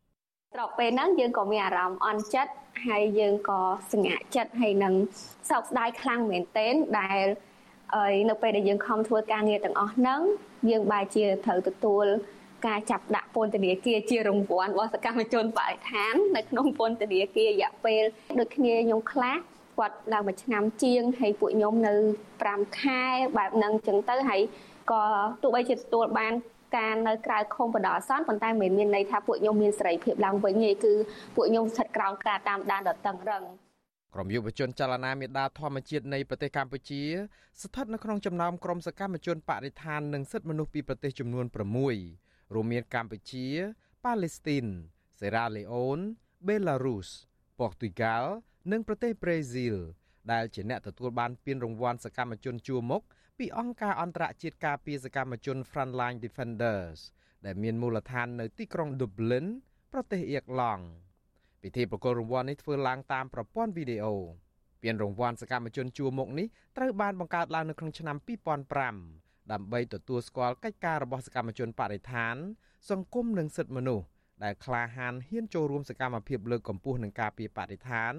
ត្រកពេលហ្នឹងយើងក៏មានអារម្មណ៍អន់ចិត្តហើយយើងក៏ស្ងាក់ចិត្តហើយនឹងសោកស្ដាយខ្លាំងមែនទែនដែលហើយនៅពេលដែលយើងខំធ្វើការងារទាំងអស់ហ្នឹងយើងបែរជាត្រូវទទួល ការចាប់ដាក់ពន្ធនាគារជារង្វាន់របស់សកម្មជនបរិស្ថាននៅក្នុងពន្ធនាគាររយៈពេលដូចគ្នាខ្ញុំខ្លះគាត់ឡើងមួយឆ្នាំជាងហើយពួកខ្ញុំនៅ5ខែបែបហ្នឹងចឹងទៅហើយក៏ទោះបីជាទទួលបានការនៅក្រៅឃុំបណ្ដោះអាសន្នប៉ុន្តែមិនមានន័យថាពួកខ្ញុំមានសេរីភាពឡើងវិញទេគឺពួកខ្ញុំស្ថិតក្រោមការតាមដានដ៏តឹងរឹងក្រមយុវជនចលនាមេដាធម្មជាតិនៃប្រទេសកម្ពុជា ស្ថិតនៅក្នុងចំណោមក្រុមសកម្មជនបរិស្ថាននិងសិទ្ធិមនុស្សពីប្រទេសចំនួន6 រួមមានកម្ពុជាប៉ាឡេស្ទីនសេរ៉ាឡេអូនបេឡារុសប៉ូទុយហ្គាល់និងប្រទេសប្រេស៊ីលដែលជាអ្នកទទួលបានពានរង្វាន់សកម្មជនជួរមុខពីអង្គការអន្តរជាតិការពារសកម្មជន Frontline Defenders ដែលមានមូលដ្ឋាននៅទីក្រុង Dublin ប្រទេសអៀកឡង់ពិធីប្រគល់រង្វាន់នេះធ្វើឡើងតាមប្រព័ន្ធវីដេអូពានរង្វាន់សកម្មជនជួរមុខនេះត្រូវបានបង្កើតឡើងនៅក្នុងឆ្នាំ2005 ដើម្បីទទួលស្គាល់កិច្ចការរបស់សកម្មជនបរិស្ថាន សង្គមនិងសិទ្ធិមនុស្សដែលក្លាហានហ៊ានចូលរួមសកម្មភាពលើកកម្ពស់និងការពារបរិស្ថាន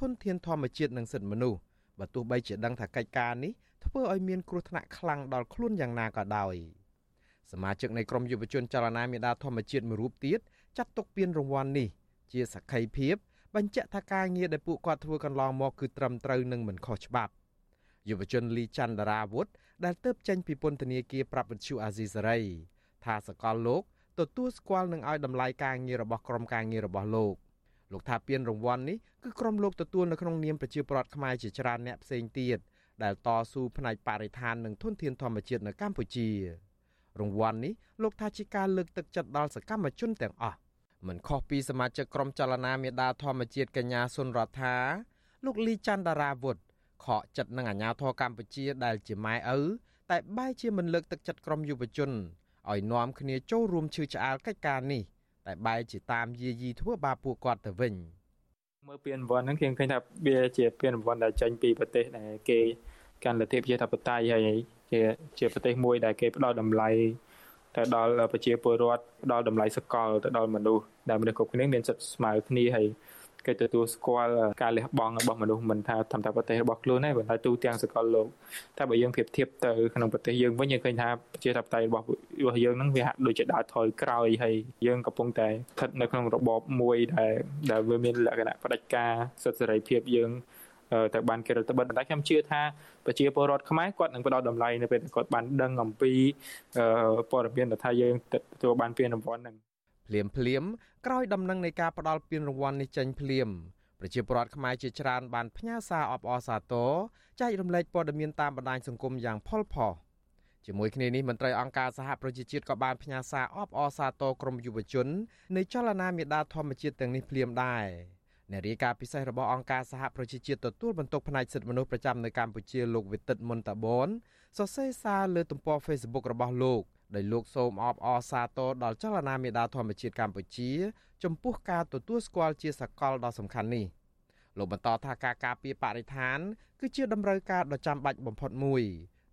ធនធានធម្មជាតិនិងសិទ្ធិមនុស្សបើទោះបីជាដឹងថាកិច្ចការនេះធ្វើឲ្យមានគ្រោះថ្នាក់ខ្លាំងដល់ខ្លួនយ៉ាងណាក៏ដោយសមាជិកនៃក្រុមយុវជនចលនាមេដាធម្មជាតិមួយរូបទៀតចាត់ទុកពានរង្វាន់នេះជាសក្ខីភាពបញ្ជាក់ថាការងារដែលពួកគាត់ធ្វើកន្លងមកគឺត្រឹមត្រូវនិងមិនខុសច្បាប់យុវជនលីច័ន្ទរាវុធ ដែលទៅចេញពីពន្ធនាគារប្រាប់វិទ្យុអាស៊ីសេរីថាសកលលោកទទួលស្គាល់និងឲ្យតម្លៃការងាររបស់ក្រុមការងាររបស់លោកលោកថាពានរង្វាន់នេះគឺក្រុមលោកទទួលនៅក្នុងនាមប្រជាពលរដ្ឋខ្មែរជាច្រើនអ្នកផ្សេងទៀតដែលតស៊ូផ្នែកបរិស្ថាននិងធនធានធម្មជាតិនៅកម្ពុជា រង្វាន់នេះលោកថាជាការលើកទឹកចិត្តដល់សកម្មជនទាំងអស់មិនខុសពីសមាជិកក្រុមចលនាមេដាធម្មជាតិកញ្ញាសុនរដ្ឋាលោកលីច័ន្ទរាវុធ ខកចិត្តនឹងអាញាធរកម្ពុជាដែលជាម៉ែឪតែបែរជាមិនលើកទឹកចិត្តក្រុមយុវជនឲ្យនាំគ្នាចូលរួមឈឺឆ្អាលកិច្ចការនេះតែបែរជាតាមយាយីធ្វើបាបពួកគាត់ទៅវិញមើលពានរង្វាន់ហ្នឹងខ្ញុំឃើញថាវាជាពានរង្វាន់ដែលចេញពីប្រទេសដែលគេកាន់លទ្ធិប្រជាធិបតេយ្យហើយជាជាប្រទេសមួយដែលគេផ្ដល់តម្លៃទៅដល់ប្រជាពលរដ្ឋផ្ដល់តម្លៃសកលទៅដល់មនុស្សដែលមនុស្សគ្រប់គ្នាមានសិទ្ធិស្មើគ្នាហើយ គេទទួលស្គាល់ការលះបង់របស់មនុស្សមិនថាតាមតែប្រទេសរបស់ខ្លួនទេប៉ុន្តែទូទាំងសកលលោកតែបើយើងប្រៀបធៀបទៅក្នុងប្រទេសយើងវិញយើងឃើញថាប្រជាធិបតេយ្យរបស់របស់យើងហ្នឹងវាហាក់ដូចជាដើរថយក្រោយហើយយើងកំពុងតែស្ថិតនៅក្នុងរបបមួយដែលដែលវាមានលក្ខណៈផ្ដាច់ការសិទ្ធិសេរីភាពយើងទៅបានគេរដ្ឋបិទតែខ្ញុំជឿថាប្រជាពលរដ្ឋខ្មែរគាត់នឹងផ្ដល់តម្លៃនៅពេលគាត់បានដឹងអំពីព័ត៌មានថាយើងទទួលបានពានរង្វាន់ហ្នឹង ភ្លាមភ្លាមក្រោយដំណឹងនៃការផ្ដល់ពានរង្វាន់នេះចេញភ្លាមប្រជាពលរដ្ឋខ្មែរជាច្រើនបានផ្ញើសារអបអរសាទរចែករំលែកព័ត៌មានតាមបណ្ដាញសង្គមយ៉ាងផុលផុសជាមួយគ្នានេះមន្ត្រីអង្គការសហប្រជាជាតិក៏បានផ្ញើសារអបអរសាទរក្រុមយុវជននៃចលនាមេដាធម្មជាតិទាំងនេះភ្លាមដែរអ្នករាយការណ៍ពិសេសរបស់អង្គការសហប្រជាជាតិទទួលបន្ទុកផ្នែកសិទ្ធិមនុស្សប្រចាំនៅកម្ពុជាលោកវិទិតមុនតាបនសរសេរសារលើទំព័រ Facebook របស់លោក ដោយលោកសូមអបអរសាទរដល់ចលនាមេដាធម្មជាតិកម្ពុជា ចំពោះការទទួលស្គាល់ជាសកលដ៏សំខាន់នេះលោកបន្តថាការការពារបរិស្ថាន គឺជាតម្រូវការដ៏ចាំបាច់បំផុតមួយ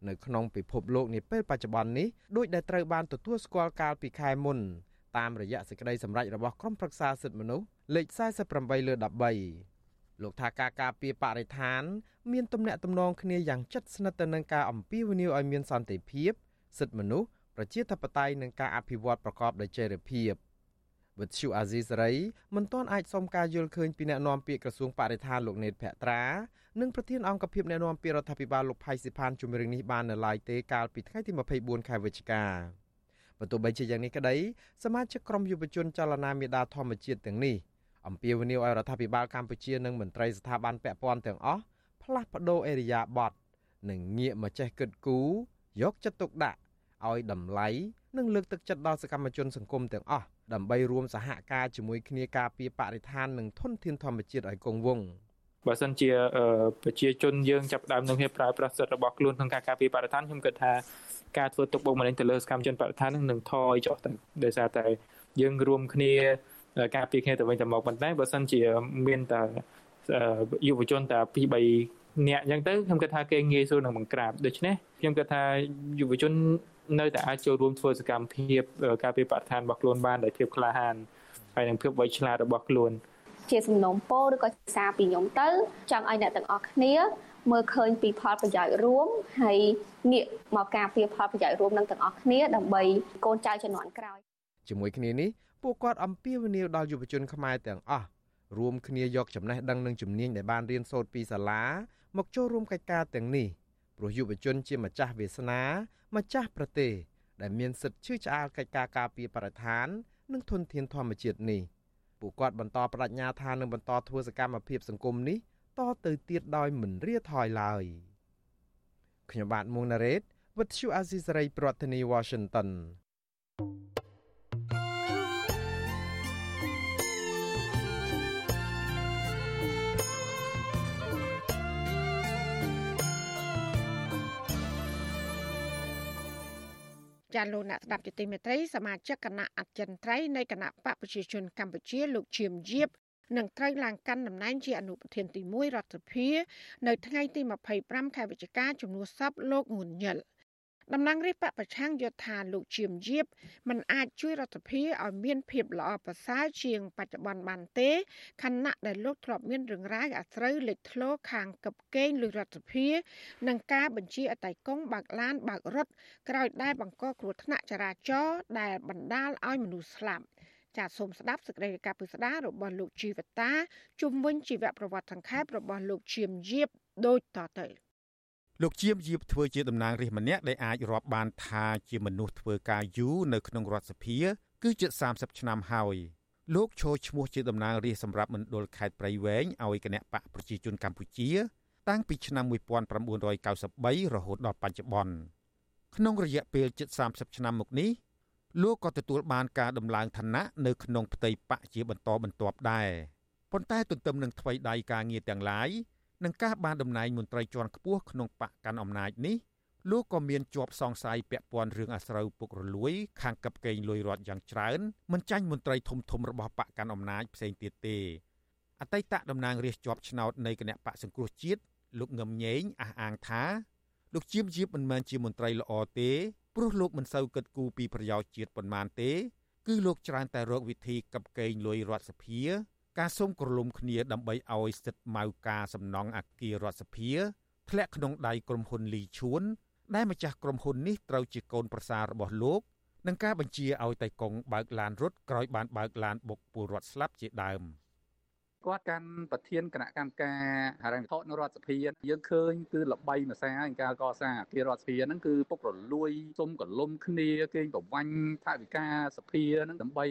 នៅក្នុងពិភពលោកនាពេលបច្ចុប្បន្ននេះដោយដែលត្រូវបានទទួលស្គាល់កាលពីខែមុនតាមរយៈសេចក្តីសម្រេចរបស់ក្រុមប្រឹក្សាសិទ្ធិមនុស្សលេខ48លើ13លោកថាការការពារបរិស្ថាន មានទំនាក់ទំនងគ្នាយ៉ាងជិតស្និទ្ធទៅនឹងការអំពាវនាវឲ្យមានសន្តិភាពសិទ្ធិមនុស្ស ប្រជាធិបតេយ្យនិងការអភិវឌ្ឍប្រកបដោយចីរភាពវិទ្យុអាស៊ីសេរីមិនទាន់អាចសុំការយល់ឃើញពីអ្នកនាំពាក្យក្រសួងបរិស្ថានលោកនេតភក្ត្រានិងប្រធានអង្គភិបអ្នកនាំពាក្យរដ្ឋាភិបាលលោកផៃស៊ីផានជំរឿននេះបាននៅឡើយទេកាលពីថ្ងៃទី24ខែវិច្ឆិកាបើទោះបីជាយ៉ាងនេះក្តីសមាជិកក្រុមយុវជនចលនាមេដាធម្មជាតិទាំងនេះអំពាវនាវឲ្យរដ្ឋាភិបាលកម្ពុជានិងមន្ត្រីស្ថាប័នពាក់ព័ន្ធទាំងអស់ផ្លាស់ប្តូរអេរិយាប័ត្រនិងងាកមកចេះគិតគូរយកចិត្តទុកដាក់ ឲ្យតម្លៃនិងលើកទឹកចិត្តដល់សកម្មជនសង្គមទាំងអស់ដើម្បីរួមសហការជាមួយគ្នាការពារបរិស្ថាននិងធនធានធម្មជាតិឲ្យគង់វង្សបើសិនជាប្រជាជនយើងចាប់ដើមនឹងប្រើប្រាស់សិទ្ធិរបស់ខ្លួនក្នុងការការពារបរិស្ថានខ្ញុំគិតថាការធ្វើទុកបុកម្នេញទៅលើសកម្មជនបរិស្ថាននឹងនឹងថយចុះទៅដោយសារតែយើងរួមគ្នាការពារគ្នាទៅវិញទៅមកប៉ុន្តែបើសិនជាមានតែយុវជនតែ2 3អ្នកអញ្ចឹងទៅខ្ញុំគិតថាគេងាយស្រួលនឹងបង្ក្រាបដូច្នេះខ្ញុំគិតថាយុវជន នៅតែអាចចូលរួមធ្វើសកម្មភាពការពារបរិស្ថានរបស់ខ្លួនបានដោយភាពក្លាហានហើយនឹងភាពវៃឆ្លាតរបស់ខ្លួនជាសំណុំពរឬក៏សារពីខ្ញុំទៅចង់ឲ្យអ្នកទាំងអស់គ្នាមើលឃើញពីផលប្រយោជន៍រួមហើយងាកមកការពារផលប្រយោជន៍រួមនឹងទាំងអស់គ្នាដើម្បីកូនចៅជំនាន់ក្រោយជាមួយគ្នានេះពួកគាត់អំពាវនាវដល់យុវជនខ្មែរទាំងអស់រួមគ្នាយកចំណេះដឹងនិងជំនាញដែលបានរៀនសូត្រពីសាលាមកចូលរួមកិច្ចការទាំងនេះព្រោះយុវជនជាម្ចាស់វាសនា ម្ចាស់ប្រទេសដែលមានសិទ្ធិជឿឆ្អាលកិច្ចការការពារបរិស្ថាន និងធនធានធម្មជាតិនេះពួកគាត់បន្តបដិញ្ញាថានឹងបន្តធ្វើសកម្មភាពសង្គមនេះតទៅទៀតដោយមិនរាថយឡើយខ្ញុំបាទមុងណារ៉េត With you Azisari ប្រធានាទី Washington ចាលោកអ្នកស្ដាប់ជាទីមេត្រីសមាជិកគណៈអចិន្ត្រៃយ៍នៃគណៈបកប្រជាជនកម្ពុជាលោកឈៀមយៀបនឹងត្រូវឡើងកាន់តំណែងជាអនុប្រធានទី1រដ្ឋសភា នៅថ្ងៃទី25ខែវិច្ឆិកាជំនួសសពលោកងុនញិល តំណាងរាស្ត្របកប្រឆាំងយល់ថាលោកជាមយៀបមិនអាចជួយរដ្ឋាភិបាលឲ្យមានភាពល្អប្រសើរជាងបច្ចុប្បន្នបានទេខណៈដែលលោកធ្លាប់មានរឿងរ៉ាវអាស្រូវលេចធ្លោខាងកឹបកេងលុយរដ្ឋាភិបាលនិងការបញ្ជាអតៃកងបើកឡានបើករត់ក្រោយដែលបង្កគ្រោះថ្នាក់ចរាចរណ៍ដែលបណ្ដាលឲ្យមនុស្សស្លាប់ចាសសូមស្ដាប់សេចក្តីរាយការណ៍ពិស្ដាររបស់លោកជីវតាជុំវិញជីវប្រវត្តិសង្ខេបរបស់លោកឈៀមយៀបដូចតទៅ លោកជាមយៀបធ្វើជាតំណាងរាស្ត្រម្នាក់ដែលអាចរាប់បានថាជាមនុស្សធ្វើការយូរនៅក្នុងរដ្ឋសភា គឺជិត30ឆ្នាំហើយលោកឈរឈ្មោះជាតំណាងរាស្ត្រសម្រាប់មណ្ឌលខេត្តព្រៃវែងឲ្យគណៈបកប្រជាជនកម្ពុជា តាំងពីឆ្នាំ1993រហូតដល់បច្ចុប្បន្នក្នុងរយៈពេលជិត30ឆ្នាំមកនេះលោកក៏ទទួលបានការដំឡើងឋានៈនៅក្នុងផ្ទៃបកជាបន្តបន្ទាប់ដែរប៉ុន្តែទន្ទឹមនឹងថ្មីដៃការងារទាំងឡាយ នឹងការបានតំណែងមន្ត្រីជាន់ខ្ពស់ក្នុងបកកាន់អំណាចនេះលោកក៏មានជាប់សង្ស័យពាក់ព័ន្ធរឿងអាស្រូវពុករលួយ ខាងកັບកេងលុយរដ្ឋយ៉ាងច្រើនមិនចាញ់មន្ត្រីធំធំរបស់បកកាន់អំណាចផ្សេងទៀតទេអតីតតំណាងរាស្ត្រជាប់ឆ្នោតនៃគណៈបកសង្គ្រោះជាតិលោកងឹមញែងអះអាងថាលោកជាមជាបមិនមែនជាមន្ត្រីល្អទេព្រោះលោកមិនសូវគិតគូរពីប្រយោជន៍ជាតិប៉ុន្មានទេ គឺលោកច្រើនតែរកវិធីកັບកេងលុយរដ្ឋសភា ការសុំក្រឡុំគ្នាដើម្បីឲ្យសិទ្ធិម៉ៅការសំណង់អគាររដ្ឋសភាធ្លាក់ក្នុងដៃក្រុមហ៊ុនលីឈួនដែលម្ចាស់ក្រុមហ៊ុននេះត្រូវជាកូនប្រសាររបស់លោកនឹងការបញ្ជាឲ្យតៃកុងបើកឡានរត់ក្រោយបានបើកឡានបុកពលរដ្ឋស្លាប់ជាដើម។ គាត់កាន់ប្រធានគណៈកម្មការហិរញ្ញវត្ថុនៅរដ្ឋសភាយើងឃើញគឺល្បីម្សាក្នុងការកសាងអគាររដ្ឋសភាហ្នឹងគឺពុករលួយសុំកលុំគ្នាគេងប្រវាញ់ថាវិការសភាហ្នឹងដើម្បី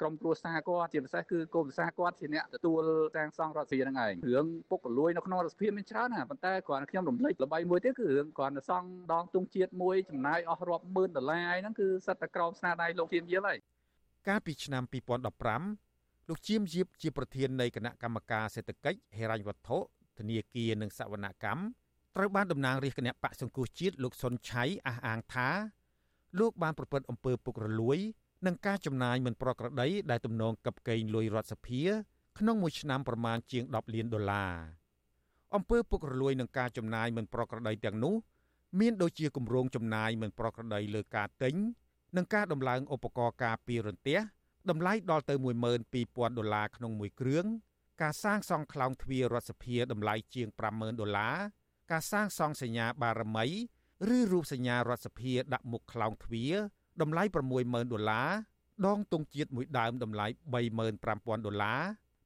ក្រុមគ្រួសារគាត់ជាពិសេសគឺកូនប្រសាគាត់ជាអ្នកទទួលសាងសង់រដ្ឋសភាហ្នឹងឯងរឿងពុករលួយនៅក្នុងរដ្ឋសភាមានច្រើនណាប៉ុន្តែគ្រាន់តែខ្ញុំរំលេចល្បីមួយទៀតគឺរឿងគ្រាន់តែសង់ដងទង់ជាតិមួយចំណាយអស់រាប់ម៉ឺនដុល្លារហ្នឹងគឺសិតតែក្រោមស្នាដៃលោកធានយល់ហើយកាលពីឆ្នាំ2015 លោកជាមយៀបជាប្រធាននៃគណៈកម្មការសេដ្ឋកិច្ចហិរញ្ញវត្ថុធនាគារនិងសវនកម្មត្រូវបានតំណាងរាជគណៈបកសង្គ្រោះជាតិលោកសុនឆៃអះអាងថាលោកបានប្រព្រឹត្តអំពើពុករលួយនិងការចំណាយមិនប្រក្រតីដែលទំនងកັບកេងលុយរដ្ឋសភា ក្នុងមួយឆ្នាំប្រមាណជាង10លានដុល្លារអំពើពុករលួយនិងការចំណាយមិនប្រក្រតីទាំងនោះ មានដូចជាគម្រោងចំណាយមិនប្រក្រតីលើការទិញនិងការដំឡើងឧបករណ៍ការពាររន្ទះ តម្លៃដល់ទៅ12000ដុល្លារក្នុងមួយគ្រឿងការសាងសង់ខ្លោងទ្វាររដ្ឋសភាតម្លៃជាង50000ដុល្លារការសាងសង់សញ្ញាបារមី ឬរូបសញ្ញារដ្ឋសភាដាក់មុខខ្លោងទ្វារតម្លៃ60000ដុល្លារដងទង់ជាតិមួយដើមតម្លៃ35000ដុល្លារ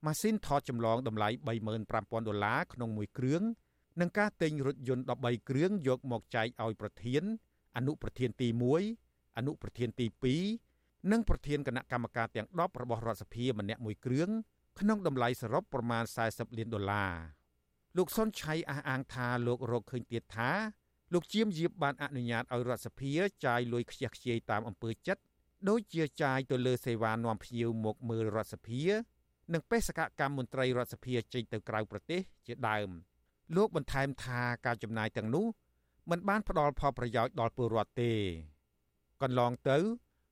ម៉ាស៊ីនថតចម្លងតម្លៃ35000ដុល្លារក្នុងមួយគ្រឿងនិងការទិញរថយន្ត13គ្រឿងយកមកចែកឲ្យប្រធាន អនុប្រធានទី1អនុប្រធានទី2 និងប្រធានគណៈកម្មការទាំង10របស់រដ្ឋសភាម្នាក់មួយគ្រឿងក្នុងតម្លៃសរុបប្រមាណ40លានដុល្លារលោកសុនឆៃអះអាងថាលោករកឃើញទៀតថាលោកជាមយាបបានអនុញ្ញាតឲ្យរដ្ឋសភាចាយលុយខ្ជះខ្ជាយតាមអំពើចិត្តដូចជាចាយទៅលើសេវានាំភ្ញៀវមកមើលរដ្ឋសភានិងបេសកកម្មមន្ត្រីរដ្ឋសភាចេញទៅក្រៅប្រទេសជាដើម លោកបន្ថែមថាការចំណាយទាំងនោះមិនបានផ្ដល់ផលប្រយោជន៍ដល់ពលរដ្ឋទេ កន្លងទៅ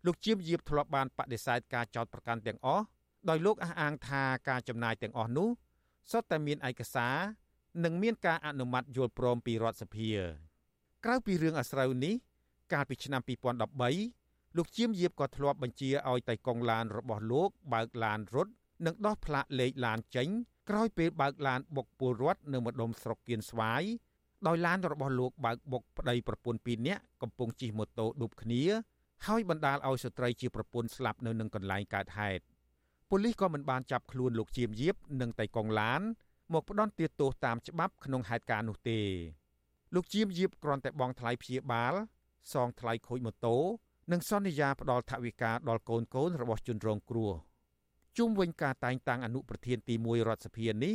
លោកជាមយាបធ្លាប់បានបដិសេធការចោទប្រកាន់ទាំងអស់ដោយលោកអះអាងថាការចំណាយទាំងអស់នោះសុទ្ធតែមានឯកសារនិងមានការអនុម័តយល់ព្រមពីរដ្ឋសភាក្រៅពីរឿងអាស្រូវនេះ កាលពីឆ្នាំ2013លោកជាមយាបក៏ធ្លាប់បញ្ជាឲ្យតៃកុងឡានរបស់លោកបើកឡានរត់និងដោះផ្លាកលេខឡានចេញក្រោយពេលបើកឡានបុកពលរដ្ឋនៅម្ដុំស្រុកគៀនស្វាយដោយឡានរបស់លោកបើកបុកប្តីប្រពន្ធ2នាក់កំពុងជិះម៉ូតូឌុបគ្នា ហើយបណ្ដាលឲ្យស្ត្រីជាប្រពន្ធស្លាប់នៅនឹងកន្លែងកើតហេតុប៉ូលីសក៏មិនបានចាប់ខ្លួនលោកជាមយាបនិងតៃកុងឡាន មកផ្ដន់ទោសតាមច្បាប់ក្នុងហេតុការណ៍នោះទេ លោកជាមយាបគ្រាន់តែបង់ថ្លៃព្យាបាល សងថ្លៃខូចម៉ូតូនិងសន្យាផ្ដល់ថវិកាដល់កូនកូនរបស់ជនរងគ្រោះជុំវិញការតែងតាំងអនុប្រធានទី1រដ្ឋសភានេះ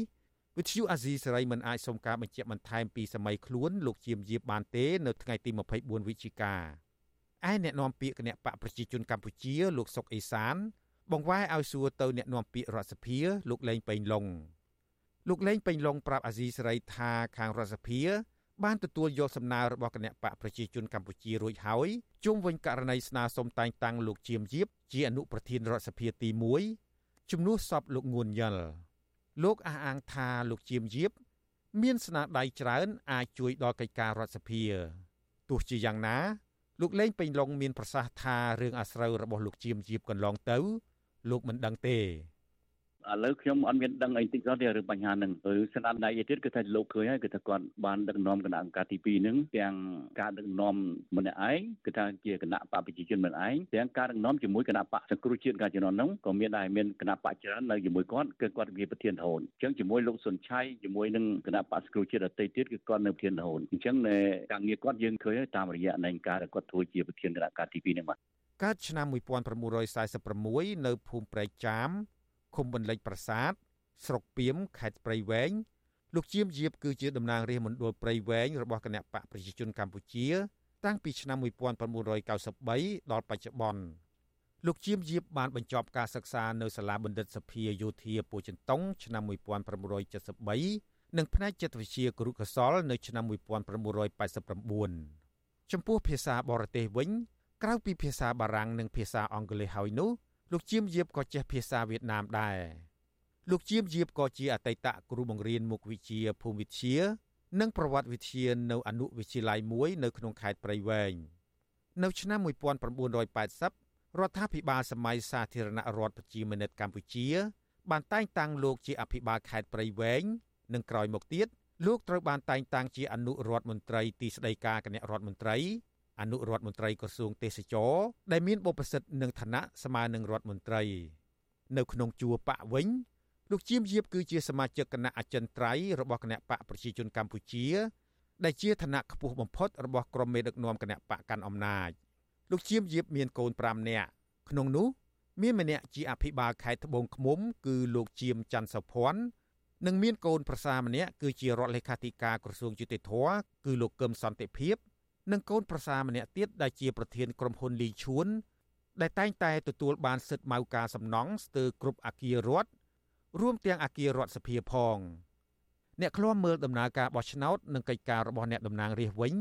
វិទ្យុអាស៊ីសេរីមិនអាចសុំការបញ្ជាក់បន្ថែមពីសម័យខ្លួនលោកជាមយាបបានទេ នៅថ្ងៃទី24វិច្ឆិកា ឯអ្នកនាំពាក្យគណៈបកប្រជាជនកម្ពុជាលោកសុកអេសាន បង្វែរឲ្យសួរទៅអ្នកនាំពាក្យរដ្ឋសភាលោកលេងពេញឡុងលោកលេងពេញឡុងប្រាប់អាស៊ីសេរីថាខាងរដ្ឋសភា បានទទួលយកសំណើរបស់គណៈបកប្រជាជនកម្ពុជារួចហើយជុំវិញករណីស្នើសុំតែងតាំងលោកជាមយៀបជាអនុប្រធានរដ្ឋសភាទី1ជំនួសសពលោកងួនយលលោកអះអាងថាលោកជាមយៀបមានស្នាដៃច្រើនអាចជួយដល់កិច្ចការរដ្ឋសភាទោះជាយ៉ាងណា លោកលេងពេញឡុងមានប្រសាសន៍ថារឿងអាស្រូវរបស់លោកជាមយៀបកន្លងទៅ លោកមិនដឹងទេ ឥឡូវខ្ញុំអត់មានដឹងអីតិចសោះទេរឿងបញ្ហាហ្នឹងឬស្នាដៃឯទៀតគឺថាលោកឃើញហើយគឺថាគាត់បានដឹកនាំគណៈអង្គការទី2ហ្នឹងទាំងការដឹកនាំម្នាក់ឯងគឺថាជាគណៈបកប្រជាជនម្នាក់ឯងទាំងការដឹកនាំជាមួយគណៈបកសង្គ្រោះជាតិកាលជំនាន់ហ្នឹងក៏មានដែរមានគណៈបកច្រើននៅជាមួយគាត់គឺគាត់ជាប្រធានរហូតអញ្ចឹងជាមួយលោកសុនឆៃជាមួយនឹងគណៈបកសង្គ្រោះជាតិដទៃទៀតគឺគាត់នៅប្រធានរហូតអញ្ចឹងការងារគាត់យើងឃើញតាមរយៈនៃការគាត់ធ្វើជាប្រធានគណៈការទី2ហ្នឹងបាទកើតឆ្នាំ1946នៅភូមិព្រែកចាម ឃុំបន្លិចប្រាសាទស្រុកពីមខេត្តព្រៃវែងលោកជាមយៀបគឺជាតំណាងរាស្ត្រមណ្ឌលព្រៃវែងរបស់គណៈបកប្រជាជនកម្ពុជា តាំងពីឆ្នាំ1993ដល់បច្ចុប្បន្នលោកជាមយៀបបានបញ្ចប់ការសិក្សានៅសាលាបណ្ឌិតសភាយោធាពោធិចិនតុងឆ្នាំ1973និងផ្នែកចិត្តវិទ្យាគរុកសលនៅឆ្នាំ1989ចំពោះភាសាបរទេសវិញ ក្រៅពីភាសាបារាំងនិងភាសាអង់គ្លេសហើយនោះ លោកជាមយាបក៏ចេះភាសាវៀតណាមដែរលោកជាមយាបក៏ជាអតីតគ្រូបង្រៀនមុខវិជ្ជាភូមិវិទ្យានិងប្រវត្តិវិទ្យានៅអនុវិទ្យាល័យមួយនៅក្នុងខេត្តព្រៃវែងនៅឆ្នាំ1980រដ្ឋាភិបាលសម័យសាធារណរដ្ឋប្រជាមានិតកម្ពុជា បានតែងតាំងលោកជាអភិបាលខេត្តព្រៃវែងនិងក្រោយមកទៀតលោកត្រូវបានតែងតាំងជាអនុរដ្ឋមន្ត្រីទីស្តីការគណៈរដ្ឋមន្ត្រី អនុរដ្ឋមន្ត្រីក្រសួងទេសចរដែលមានបុព្វសិទ្ធនិងឋានៈស្មើនឹងរដ្ឋមន្ត្រី នៅក្នុងជួរបកវិញលោកជាមយៀបគឺជាសមាជិកគណៈអចិន្ត្រៃយ៍របស់គណៈបកប្រជាជនកម្ពុជា ដែលជាឋានៈខ្ពស់បំផុតរបស់ក្រុមមេដឹកនាំគណៈបកកាន់អំណាចលោកជាមយៀបមានកូន5នាក់ក្នុងនោះ មានម្នាក់ជាអភិបាលខេត្តត្បូងឃ្មុំ គឺលោកជាមច័ន្ទសុភ័ណ្ឌនិងមានកូនប្រសាម្នាក់គឺជារដ្ឋលេខាធិការក្រសួងយុតិធធគឺលោកកឹមសន្តិភាព និងកូនប្រសាម្នាក់ទៀតដែលជាប្រធានក្រុមហ៊ុនលីឈួនដែលតែងតែទទួលបានសិទ្ធិម៉ៅការសំណង់ស្ទើរគ្រប់អគាររដ្ឋរួមទាំងអគាររដ្ឋសភាផងអ្នកឃ្លាំមើលដំណើរការបោះឆ្នោតនិងកិច្ចការរបស់អ្នកតំណាងរាស្ត្រវិញ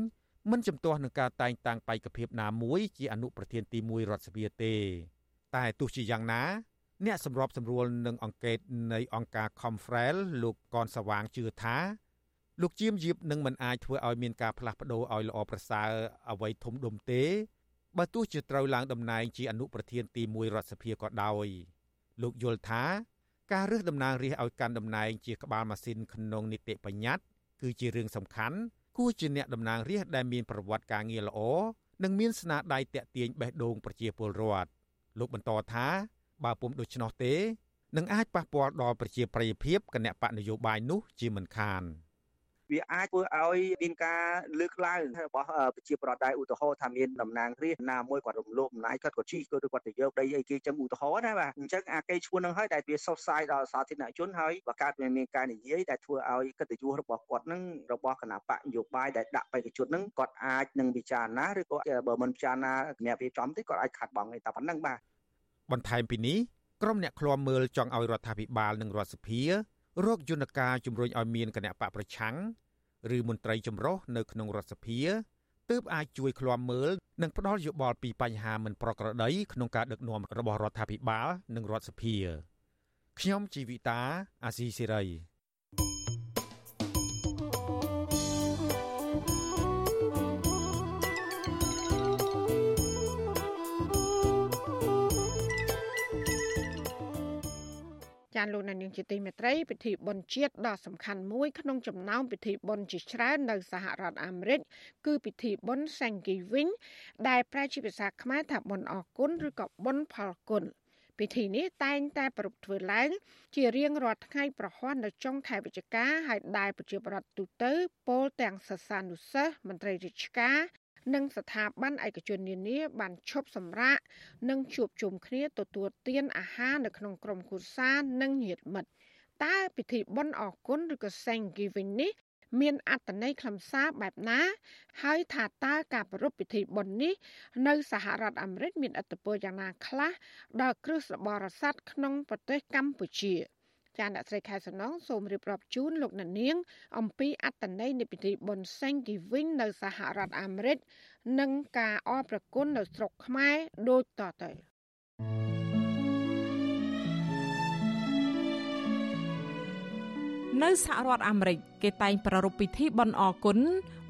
មិនជំទាស់នឹងការតែងតាំងបេក្ខភាពណាមួយជាអនុប្រធានទី1រដ្ឋសភាទេតែទោះជាយ៉ាងណា អ្នកសម្របសម្រួលនឹងអង្កេតនៃអង្គការ Confrel លោកកនសវាងជឿថា លោកជាមយៀបនឹងមិនអាចធ្វើឲ្យមានការផ្លាស់ប្ដូរឲ្យល្អប្រសើរអ្វីធំដុំទេបើទោះជាត្រូវឡើងតំណែងជាអនុប្រធានទី1រដ្ឋសភាក៏ដោយលោកយល់ថាការរើសតំណាងរាស្ត្រឲ្យកាន់តំណែងជាក្បាលម៉ាស៊ីនក្នុងនីតិបញ្ញត្តិគឺជារឿងសំខាន់គួរជាអ្នកតំណាងរាស្ត្រដែលមានប្រវត្តិការងារល្អនិងមានស្នាដៃតាក់ទាញបេះដូងប្រជាពលរដ្ឋលោកបន្តថាបើពុំដូច្នោះទេនឹងអាចប៉ះពាល់ដល់ប្រជាប្រិយភាពគណៈបកនយោបាយនោះជាមិនខាន។ វាអាចធ្វើឲ្យមានការលើកឡើងរបស់ប្រជាប្រដ្ឋដែរឧទាហរណ៍ថាមានតំណាងរាស្ត្រណាមួយគាត់រំលោភអំណាចគាត់ក៏ជីកគាត់គាត់ទៅយកដីអីគេចឹងឧទាហរណ៍ណាបាទអញ្ចឹងអាកេឈ្មោះនឹងហើយដែលវាសុសសាយដល់សាធារណជនហើយបើកើតមានការនិយាយដែលធ្វើឲ្យកិត្តិយសរបស់គាត់នឹងរបស់គណៈបកនយោបាយដែលដាក់បេក្ខជននឹងគាត់អាចនឹងពិចារណាឬក៏បើមិនពិចារណាគណៈរៀបចំទេគាត់អាចខាត់បងឯតែប៉ុណ្្នឹងបាទបន្ថែមពីនេះក្រុមអ្នកឃ្លាំមើលចង់ឲ្យរដ្ឋាភិបាលនិងរដ្ឋសភា រកយន្តការជំរុញឲ្យមានគណៈបកប្រឆាំងឬមន្ត្រីចម្រុះនៅក្នុងរដ្ឋសភាទើបអាចជួយឃ្លាំមើលនិងផ្ដល់យោបល់ពីបញ្ហាមិនប្រក្រតីក្នុងការដឹកនាំរបស់រដ្ឋាភិបាលនិងរដ្ឋសភាខ្ញុំជីវិតាអាស៊ីសេរី ចាលោកនាងជាទីមេត្រីពិធីបុណ្យជាតិដ៏សំខាន់មួយក្នុងចំណោមពិធីបុណ្យជាច្រើននៅសហរដ្ឋអាមេរិកគឺពិធីបុណ្យ Thanksgiving ដែលប្រែជាភាសាខ្មែរថាបុណ្យអរគុណឬក៏បុណ្យផលគុណពិធីនេះតែងតែប្រពធ្វើឡើង ជារៀងរាល់ថ្ងៃប្រហ័ននៅចុងខែវិច្ឆិកាហើយដែលប្រជាប្រដ្ឋទូទៅ ពោលទាំងសិស្សានុសិស្សមន្ត្រីរាជការ និងស្ថាប័នឯកជននានាបានឈប់សម្រាកនិងជួបជុំគ្នាទទួលទានអាហារនៅក្នុងក្រុមគ្រួសារនិងញាតិមិត្តតើពិធីបុណ្យអរគុណឬក៏ Thanksgiving នេះមានអត្តន័យខ្លឹមសារបែបណា ហើយថាតើការប្រារព្ធពិធីបុណ្យនេះនៅសហរដ្ឋអាមេរិកមានឥទ្ធិពលយ៉ាងណាខ្លះដល់គ្រឹះរបរស័ក្តិក្នុងប្រទេសកម្ពុជា។ ចាអ្នកស្រីខែសំណងសូមរៀបរាប់ជូនលោកអ្នកនាង អំពីអត្តន័យនៃពិធីបុណ្យ Thanksgiving នៅសហរដ្ឋអាមេរិកនិងការអបប្រគុណនៅស្រុកខ្មែរដូចតទៅនៅសហរដ្ឋអាមេរិកគេតែងប្រារព្ធពិធីបុណ្យអរគុណ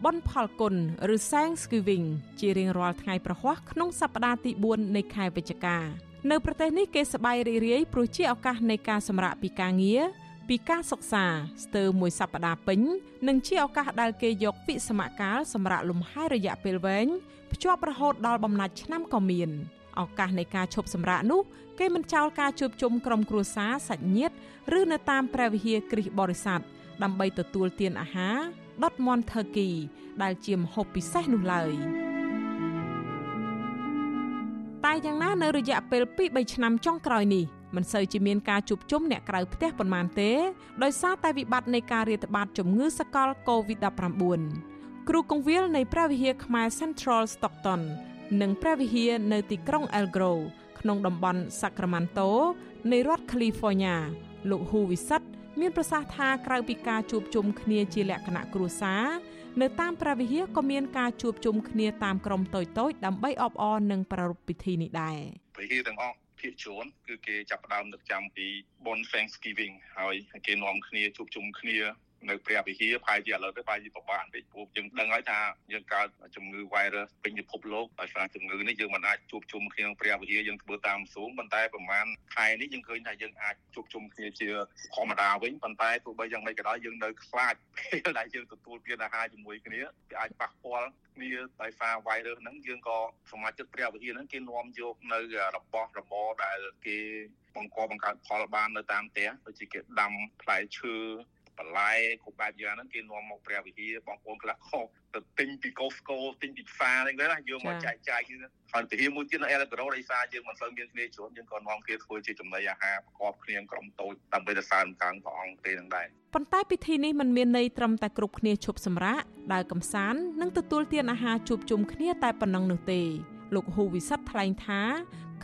បុណ្យផលគុណឬ Thanksgiving ជារៀងរាល់ថ្ងៃប្រហ័សក្នុងសប្តាហ៍ទី4នៃខែវិច្ឆិកា នៅប្រទេសនេះគេសប្បាយរីករាយព្រោះជាឱកាសនៃការសម្រាកពីការងារពីការសិក្សាស្ទើរមួយសប្តាហ៍ពេញនិងជាឱកាសដែលគេយកវិសមកាលសម្រាប់លំហែរយៈពេលវែងភ្ជាប់រហូតដល់បំណាច់ឆ្នាំក៏មានឱកាសនៃការឈប់សម្រាកនោះគេមិនចោលការជួបជុំក្រុមគ្រួសារសាច់ញាតិឬនៅតាមព្រះវិហារគ្រិស្តបរិស័ទដើម្បីទទួលទានអាហារដុតមន់ថឺគីដែលជាម្ហូបពិសេសនោះឡើយ។ តែយ៉ាងណានៅរយៈពេល2-3ឆ្នាំចុងក្រោយនេះមិនសូវជាមានការជួបជុំអ្នកក្រៅផ្ទះប៉ុន្មានទេដោយសារតែវិបត្តិនៃការរាតត្បាតជំងឺសកល COVID-19 គ្រូកងវិលនៃព្រះវិហារខ្មែរ Central Stockton និងព្រះវិហារនៅទីក្រុង El Grove ក្នុងតំបន់ Sacramento នៃរដ្ឋ California លោកហ៊ូវិសិតមានប្រសាសន៍ថាក្រៅពីការជួបជុំគ្នាជាលក្ខណៈគ្រួសារ នៅតាមព្រះវិហារក៏មានការជួបជុំគ្នាតាមក្រុមតូចៗដើម្បីអបអរនិងប្រារព្ធពិធីនេះដែរព្រះវិហារទាំងអស់ភាគច្រើនគឺគេចាប់ផ្ដើមនឹកចាំពី Bon Thanksgiving ហើយគេនាំគ្នាជួបជុំគ្នា នៅព្រះវិហារប្រហែលជាឥឡូវទៅប្រហែលជាពិបាកបន្តិចព្រោះយើងដឹងហើយថាយើងកើតជំងឺ virus ពេញពិភពលោកដោយសារជំងឺនេះយើងមិនអាចជួបជុំគ្នាក្នុងព្រះវិហារយើងធ្វើតាមស៊ូមប៉ុន្តែប្រហែលខែនេះយើងឃើញថាយើងអាចជួបជុំគ្នាជាធម្មតាវិញប៉ុន្តែទោះបីយ៉ាងម៉េចក៏ដោយយើងនៅខ្លាចពេលដែលយើងទទួលទានអាហារជាមួយគ្នាវាអាចប៉ះពាល់គ្នាដោយសារ virus ហ្នឹងយើងក៏សមាជិកព្រះវិហារហ្នឹងគេនាំយកនៅរបស់របរដែលគេបង្កបង្កើតផលបាននៅតាមផ្ទះដូចជាគេដាំផ្លែឈើ បន្លែគ្រប់បែបយ៉ាងហ្នឹងគេនាំមកព្រះវិហារបងប្អូនខ្លះខុសទៅទិញពីកូស្កូទិញពីផ្សារហ្នឹងណាយកមកចែកចាយគឺហើយវិហារមួយទៀតនៅអេឡក្រូដោយសារយើងមិនសូវមានគ្នាច្រើនយើងក៏នាំគ្នាធ្វើជាចំណីអាហារប្រកបគ្នាក្រុមតូចដើម្បីទៅសើមកាំងព្រះអង្គទេនឹងដែរប៉ុន្តែពិធីនេះមិនមានន័យត្រឹមតែគ្រប់គ្នាឈប់សម្រាកដើរកំសាន្តនិងទទួលទានអាហារជួបជុំគ្នាតែប៉ុណ្ណឹងនោះទេលោកហ៊ូវិសិតថ្លែងថា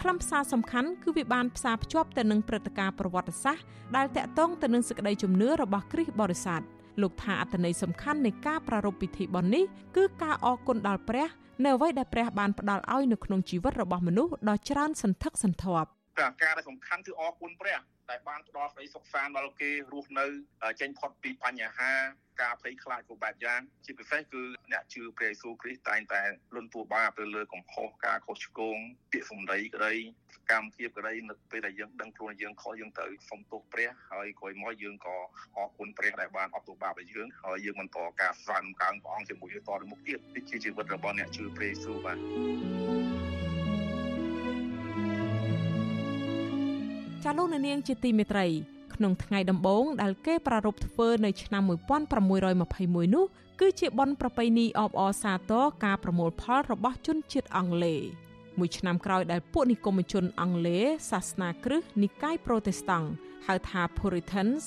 ខ្លឹមសារសំខាន់គឺវាបានផ្សារភ្ជាប់ទៅនឹងព្រឹត្តិការណ៍ប្រវត្តិសាស្ត្រដែលតាក់ទងទៅនឹងសេចក្តីជំនឿរបស់គ្រិស្តបរិស័ទលោកថាអត្ថន័យសំខាន់នៃការប្រារព្ធពិធីបុណ្យនេះគឺការអរគុណដល់ព្រះនៅអ្វីដែលព្រះបានផ្ដល់ឲ្យនៅក្នុងជីវិតរបស់មនុស្សដ៏ច្រើនសន្ធឹកសន្ធាប់តែការដែលសំខាន់គឺអរគុណព្រះដែលបានផ្ដល់ក្តីសុខសាន្តដល់គេរស់នៅចេញផុតពីបញ្ហា ការភ័យខ្លាចគ្រប់បែបយ៉ាងជាពិសេសគឺអ្នកជឿព្រះយេស៊ូវគ្រីស្ទតែងតែលន់តួបាបទៅលើកំហុសការខុសឆ្គងពាក្យសម្ដីក្តីសកម្មភាពក្តីនៅពេលដែលយើងដឹងខ្លួនយើងខុសយើងត្រូវសុំទោសព្រះហើយក្រោយមកយើងក៏អរគុណព្រះដែលបានអត់ទោសបាបឲ្យយើងហើយយើងបន្តការស្វែងកើងព្រះអង្គជាមួយយើងតទៅមុខទៀតនេះជាជីវិតរបស់អ្នកជឿព្រះយេស៊ូវបាទចាលោកនាងជាទីមេត្រី ក្នុងថ្ងៃដំបូងដែលគេប្រារព្ធធ្វើនៅឆ្នាំ1621នោះគឺជាបុណ្យប្រពៃណីអបអរសាទរការប្រមូលផលរបស់ជនជាតិអង់គ្លេមួយឆ្នាំក្រោយដែលពួកនិគមជនអង់គ្លេសាសនាគ្រឹះនិកាយប្រូតេស្តង់ហៅថា Puritans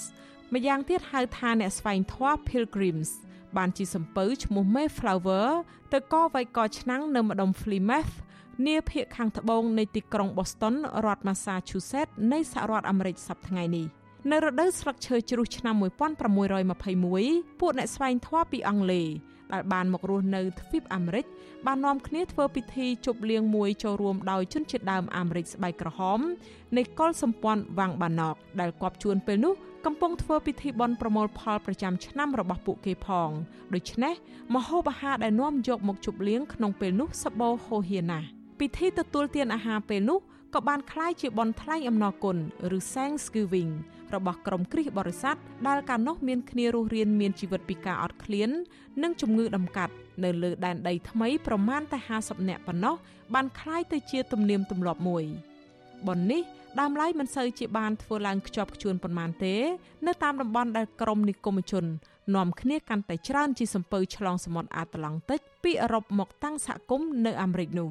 ម្យ៉ាងទៀតហៅថាអ្នកស្វែងធម៌ Pilgrims បានជាសំពៅឈ្មោះ Mayflower ទៅកវៃកឆ្នាំងនៅម្ដុំ Plymouth នាភាគខាងត្បូងនៃទីក្រុង Boston រដ្ឋ Massachusetts នៃសហរដ្ឋអាមេរិកសប្តាហ៍ថ្ងៃនេះ នៅរដូវស្លឹកឈើជ្រុះឆ្នាំ1621ពួកអ្នកស្វែងធម៌ពីអង់គ្លេសដែលបានមករស់នៅទ្វីបអាមេរិកបាននាំគ្នាធ្វើពិធីជប់លៀងមួយចូលរួមដោយជនជាតិដើមអាមេរិកស្បែកក្រហមនៃកុលសម្ព័ន្ធវាំងបាណកដែលគប់ជួនពេលនោះកំពុងធ្វើពិធីបន់ប្រមូលផលប្រចាំឆ្នាំរបស់ពួកគេផងដូច្នេះមហូបអាហារដែលនាំយកមកជប់លៀងក្នុងពេលនោះសបោហូហៀណាស់ពិធីទទួលទានអាហារពេលនោះក៏បានคล้ายជាបន់ថ្លែងអំណរគុណឬ Thanksgiving របស់ក្រុមគ្រិស្តបរិស័ទដែលកាលនោះមានគ្នារស់រានមានជីវិតពីការអត់ឃ្លាន និងជំងឺដំកាត់នៅលើដែនដីថ្មីប្រមាណតែ50នាក់ប៉ុណ្ណោះបានคล้ายទៅជាទំនៀមទម្លាប់មួយប៉ុននេះដើមឡើយមិនសូវជាបានធ្វើឡើងខ្ជាប់ខ្ជួនប៉ុន្មានទេ នៅតាមតំបន់ដែលក្រមនិគមជននាំគ្នាកាន់តែច្រើនជាសំពៅឆ្លងសមុទ្រអាត្លង់តិកពីអឺរ៉ុបមកតាំងសហគមន៍នៅអាមេរិកនោះ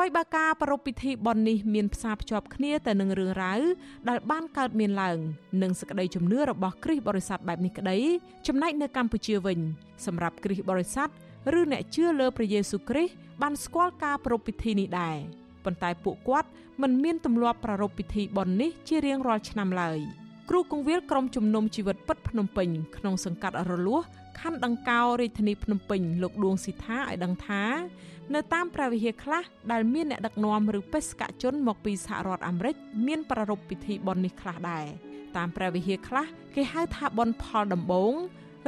ថ្មីបើការប្រារព្ធពិធីបន់នេះមានផ្សារភ្ជាប់គ្នាទៅនឹងរឿងរ៉ាវដែលបានកើតមានឡើងនិងសក្តីជំនឿរបស់គ្រិស្តបរិស័ទបែបនេះក្តីចំណែកនៅកម្ពុជាវិញសម្រាប់គ្រិស្តបរិស័ទឬអ្នកជឿលើព្រះយេស៊ូវគ្រីស្ទបានស្គាល់ការប្រារព្ធពិធីនេះដែរប៉ុន្តែពួកគាត់មិនមានទម្លាប់ប្រារព្ធពិធីបុណ្យនេះជារៀងរាល់ឆ្នាំឡើយគ្រូកងវិលក្រុមជំនុំជីវិតពិតភ្នំពេញក្នុងសង្កាត់រលួស ខណ្ឌដង្កោរាជធានីភ្នំពេញលោកដួងស៊ីថាឲ្យដឹងថានៅតាមព្រះវិហារខ្លះដែលមានអ្នកដឹកនាំឬបេសកជនមកពីសហរដ្ឋអាមេរិកមានប្រារព្ធពិធីបុណ្យនេះខ្លះដែរតាមព្រះវិហារខ្លះគេហៅថាបុណ្យផលដំបូង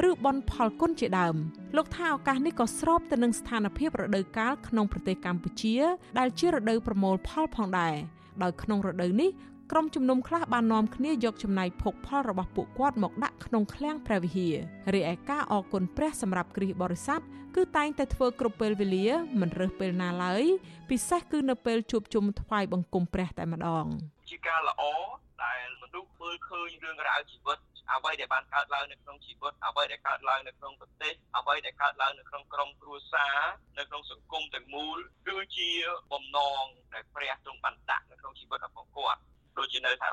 ឬបនផលគុណជាដើមលោកថាឱកាសនេះក៏ស្របទៅនឹងស្ថានភាពរដូវកាលក្នុងប្រទេសកម្ពុជា ដែលជារដូវប្រមូលផលផងដែរដោយក្នុងរដូវនេះ ក្រុមជំនុំខ្លះបាននាំគ្នាយកចំណាយភោគផលរបស់ពួកគាត់មកដាក់ក្នុងឃ្លាំងព្រះវិហាររីឯការអគុណព្រះសម្រាប់គ្រីស្ទបរិស័ទគឺតែងតែធ្វើគ្រប់ពេលវេលាមិនរើសពេលណាឡើយពិសេសគឺនៅពេលជួបជុំថ្វាយបង្គំព្រះតែម្ដងជាការល្អដែលមនុស្សមើលឃើញរឿងរ៉ាវជីវិតអ្វីដែលបានកើតឡើងនៅក្នុងជីវិតអ្វីដែលកើតឡើងនៅក្នុងប្រទេសអ្វីដែលកើតឡើងនៅក្នុងក្រុមគ្រួសារនៅក្នុងសង្គមទាំងមូលគឺជាបំណងដែលព្រះទ្រង់បានដាក់នៅក្នុងជីវិតរបស់គាត់ដូចជានៅសហ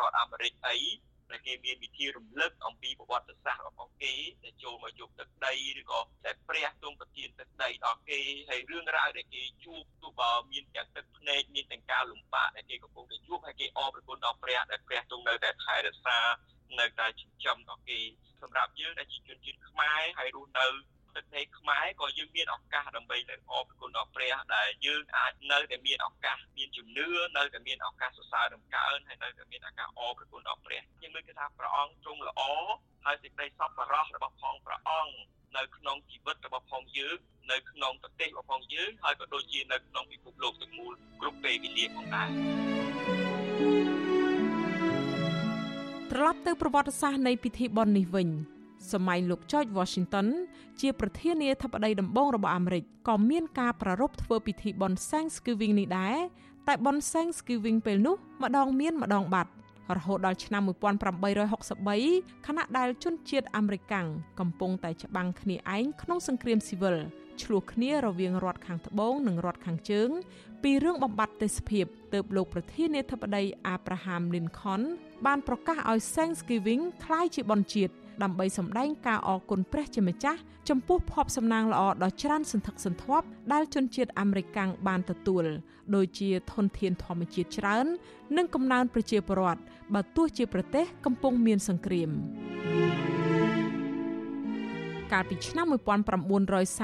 រដ្ឋអាមេរិកអីដែលគេមានវិធីរំលឹកអំពីប្រវត្តិសាស្ត្ររបស់គេដែលចូលមកយកទឹកដីឬក៏តែព្រះទ្រង់ប្រទានទឹកដីដល់គេហើយរឿងរ៉ាវដែលគេជួបទោះបើមានទាំងទឹកភ្នែកមានទាំងការលំបាកដែលគេកំពុងតែជួបហើយគេអរព្រគុណដល់ព្រះដែលព្រះទ្រង់នៅតែថែរក្សានៅតែចិញ្ចឹមដល់គេសម្រាប់យើងដែលជាជនជាតិខ្មែរហើយរស់នៅ ប្រទេសខ្មែរក៏យើងមានឱកាសដើម្បីទៅអរព្រគុណដល់ព្រះដែលយើងអាចនៅតែមានឱកាសមានជំនឿនៅតែមានឱកាសសរសើរដំកើងហើយនៅតែមានឱកាសអរព្រគុណដល់ព្រះយើងមើលគេថាព្រះអង្គទ្រង់ល្អហើយសេចក្តីសប្បុរសរបស់ផងព្រះអង្គនៅក្នុងជីវិតរបស់ផងយើងនៅក្នុងប្រទេសរបស់ផងយើងហើយក៏ដូចជានៅក្នុងពិភពលោកទាំងមូលគ្រប់ពេលវេលាផងដែរត្រឡប់ទៅប្រវត្តិសាស្ត្រនៃពិធីបុណ្យនេះវិញ សម័យលោក George Washington ជាប្រធានាធិបតីដំបូងរបស់អាមេរិកក៏មានការប្រារព្ធធ្វើពិធីបុណ្យ Thanksgiving នេះដែរតែបុណ្យ Thanksgiving ពេលនោះម្ដងមានម្ដងបាត់រហូតដល់ឆ្នាំ1863ខណៈដែលជនជាតិអាមេរិកាំងកំពុងតែច្បាំងគ្នាឯងក្នុងសង្គ្រាមស៊ីវិលឆ្លោះគ្នារវាងរដ្ឋខាងត្បូងនិងរដ្ឋខាងជើងពីរឿងបំបត្តិទេសភាពទើបលោកប្រធានាធិបតី Abraham Lincoln បានប្រកាសឲ្យ Thanksgiving คล้ายជាបុណ្យជាតិ ដើម្បីសម្ដែងការអរគុណព្រះជាម្ចាស់ចំពោះភ័ព្វសំណាងល្អដ៏ច្រើនសន្ធឹកសន្ធាប់ដែលជនជាតិអាមេរិកាំងបានទទួលដូចជាធនធានធម្មជាតិច្រើន និងកំណើនប្រជាពលរដ្ឋបើទោះជាប្រទេសកំពុងមានសង្គ្រាមកាលពីឆ្នាំ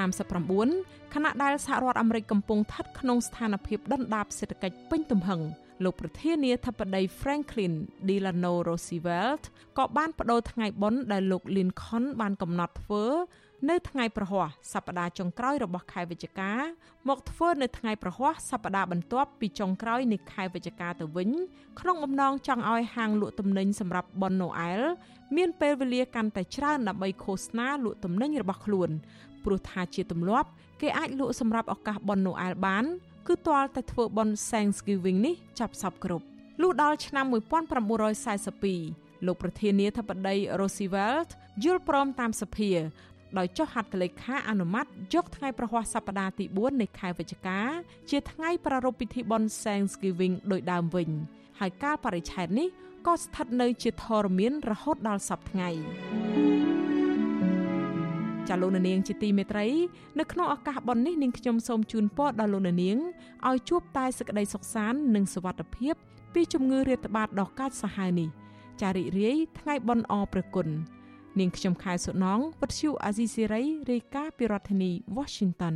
1939ខណៈដែលសហរដ្ឋអាមេរិកកំពុងស្ថិតក្នុងស្ថានភាពដុនដាបសេដ្ឋកិច្ចពេញទំហឹង លោកប្រធានាធិបតី Franklin Delano Roosevelt ក៏បានបដូរថ្ងៃបុណ្យដែលលោក Lincoln បានកំណត់ធ្វើនៅថ្ងៃប្រហ័សសប្តាហ៍ចុងក្រោយរបស់ខែវិច្ឆិកាមកធ្វើនៅថ្ងៃប្រហ័សសប្តាហ៍បន្ទាប់ពីចុងក្រោយនៃខែវិច្ឆិកាទៅវិញក្នុងបំណងចង់ឲ្យហាងលក់ទំនិញសម្រាប់បុណ្យណូអែលមានពេលវេលាកាន់តែច្រើនដើម្បីឃោសនាលក់ទំនិញរបស់ខ្លួនព្រោះថាជាទម្លាប់ គេអាចលក់សម្រាប់ឱកាសបុណ្យណូអែលបាន គឺទាល់តែធ្វើបុណ្យ Thanksgiving នេះចាប់សពគ្រប់លុះដល់ឆ្នាំ1942លោកប្រធានាធិបតី Roosevelt យល់ព្រមតាមសភាដោយចុះហត្ថលេខាអនុម័តយកថ្ងៃប្រហ័សសប្តាហ៍ទី4នៃខែវិច្ឆិកា ជាថ្ងៃប្រារព្ធពិធីបុណ្យ Thanksgiving ដោយដើមវិញ ហើយកាលបរិច្ឆេទនេះក៏ស្ថិតនៅជាធរមានរហូតដល់សប្តាហ៍ថ្ងៃ ចាលោកនាងជាទីមេត្រីនៅក្នុងឱកាសបុណ្យនេះនាងខ្ញុំសូមជូនពរដល់លោកនាងឲ្យជួបតែសេចក្តីសុខសាន្តនិងសុវត្ថិភាពពីជំងឺរាតត្បាតដ៏កាចសាហាវនេះចារីករាយថ្ងៃបុណ្យអព្រះគុណនាងខ្ញុំខែសុណងវັດឈូអាស៊ីសេរីរាយការណ៍ពីរដ្ឋធានី Washington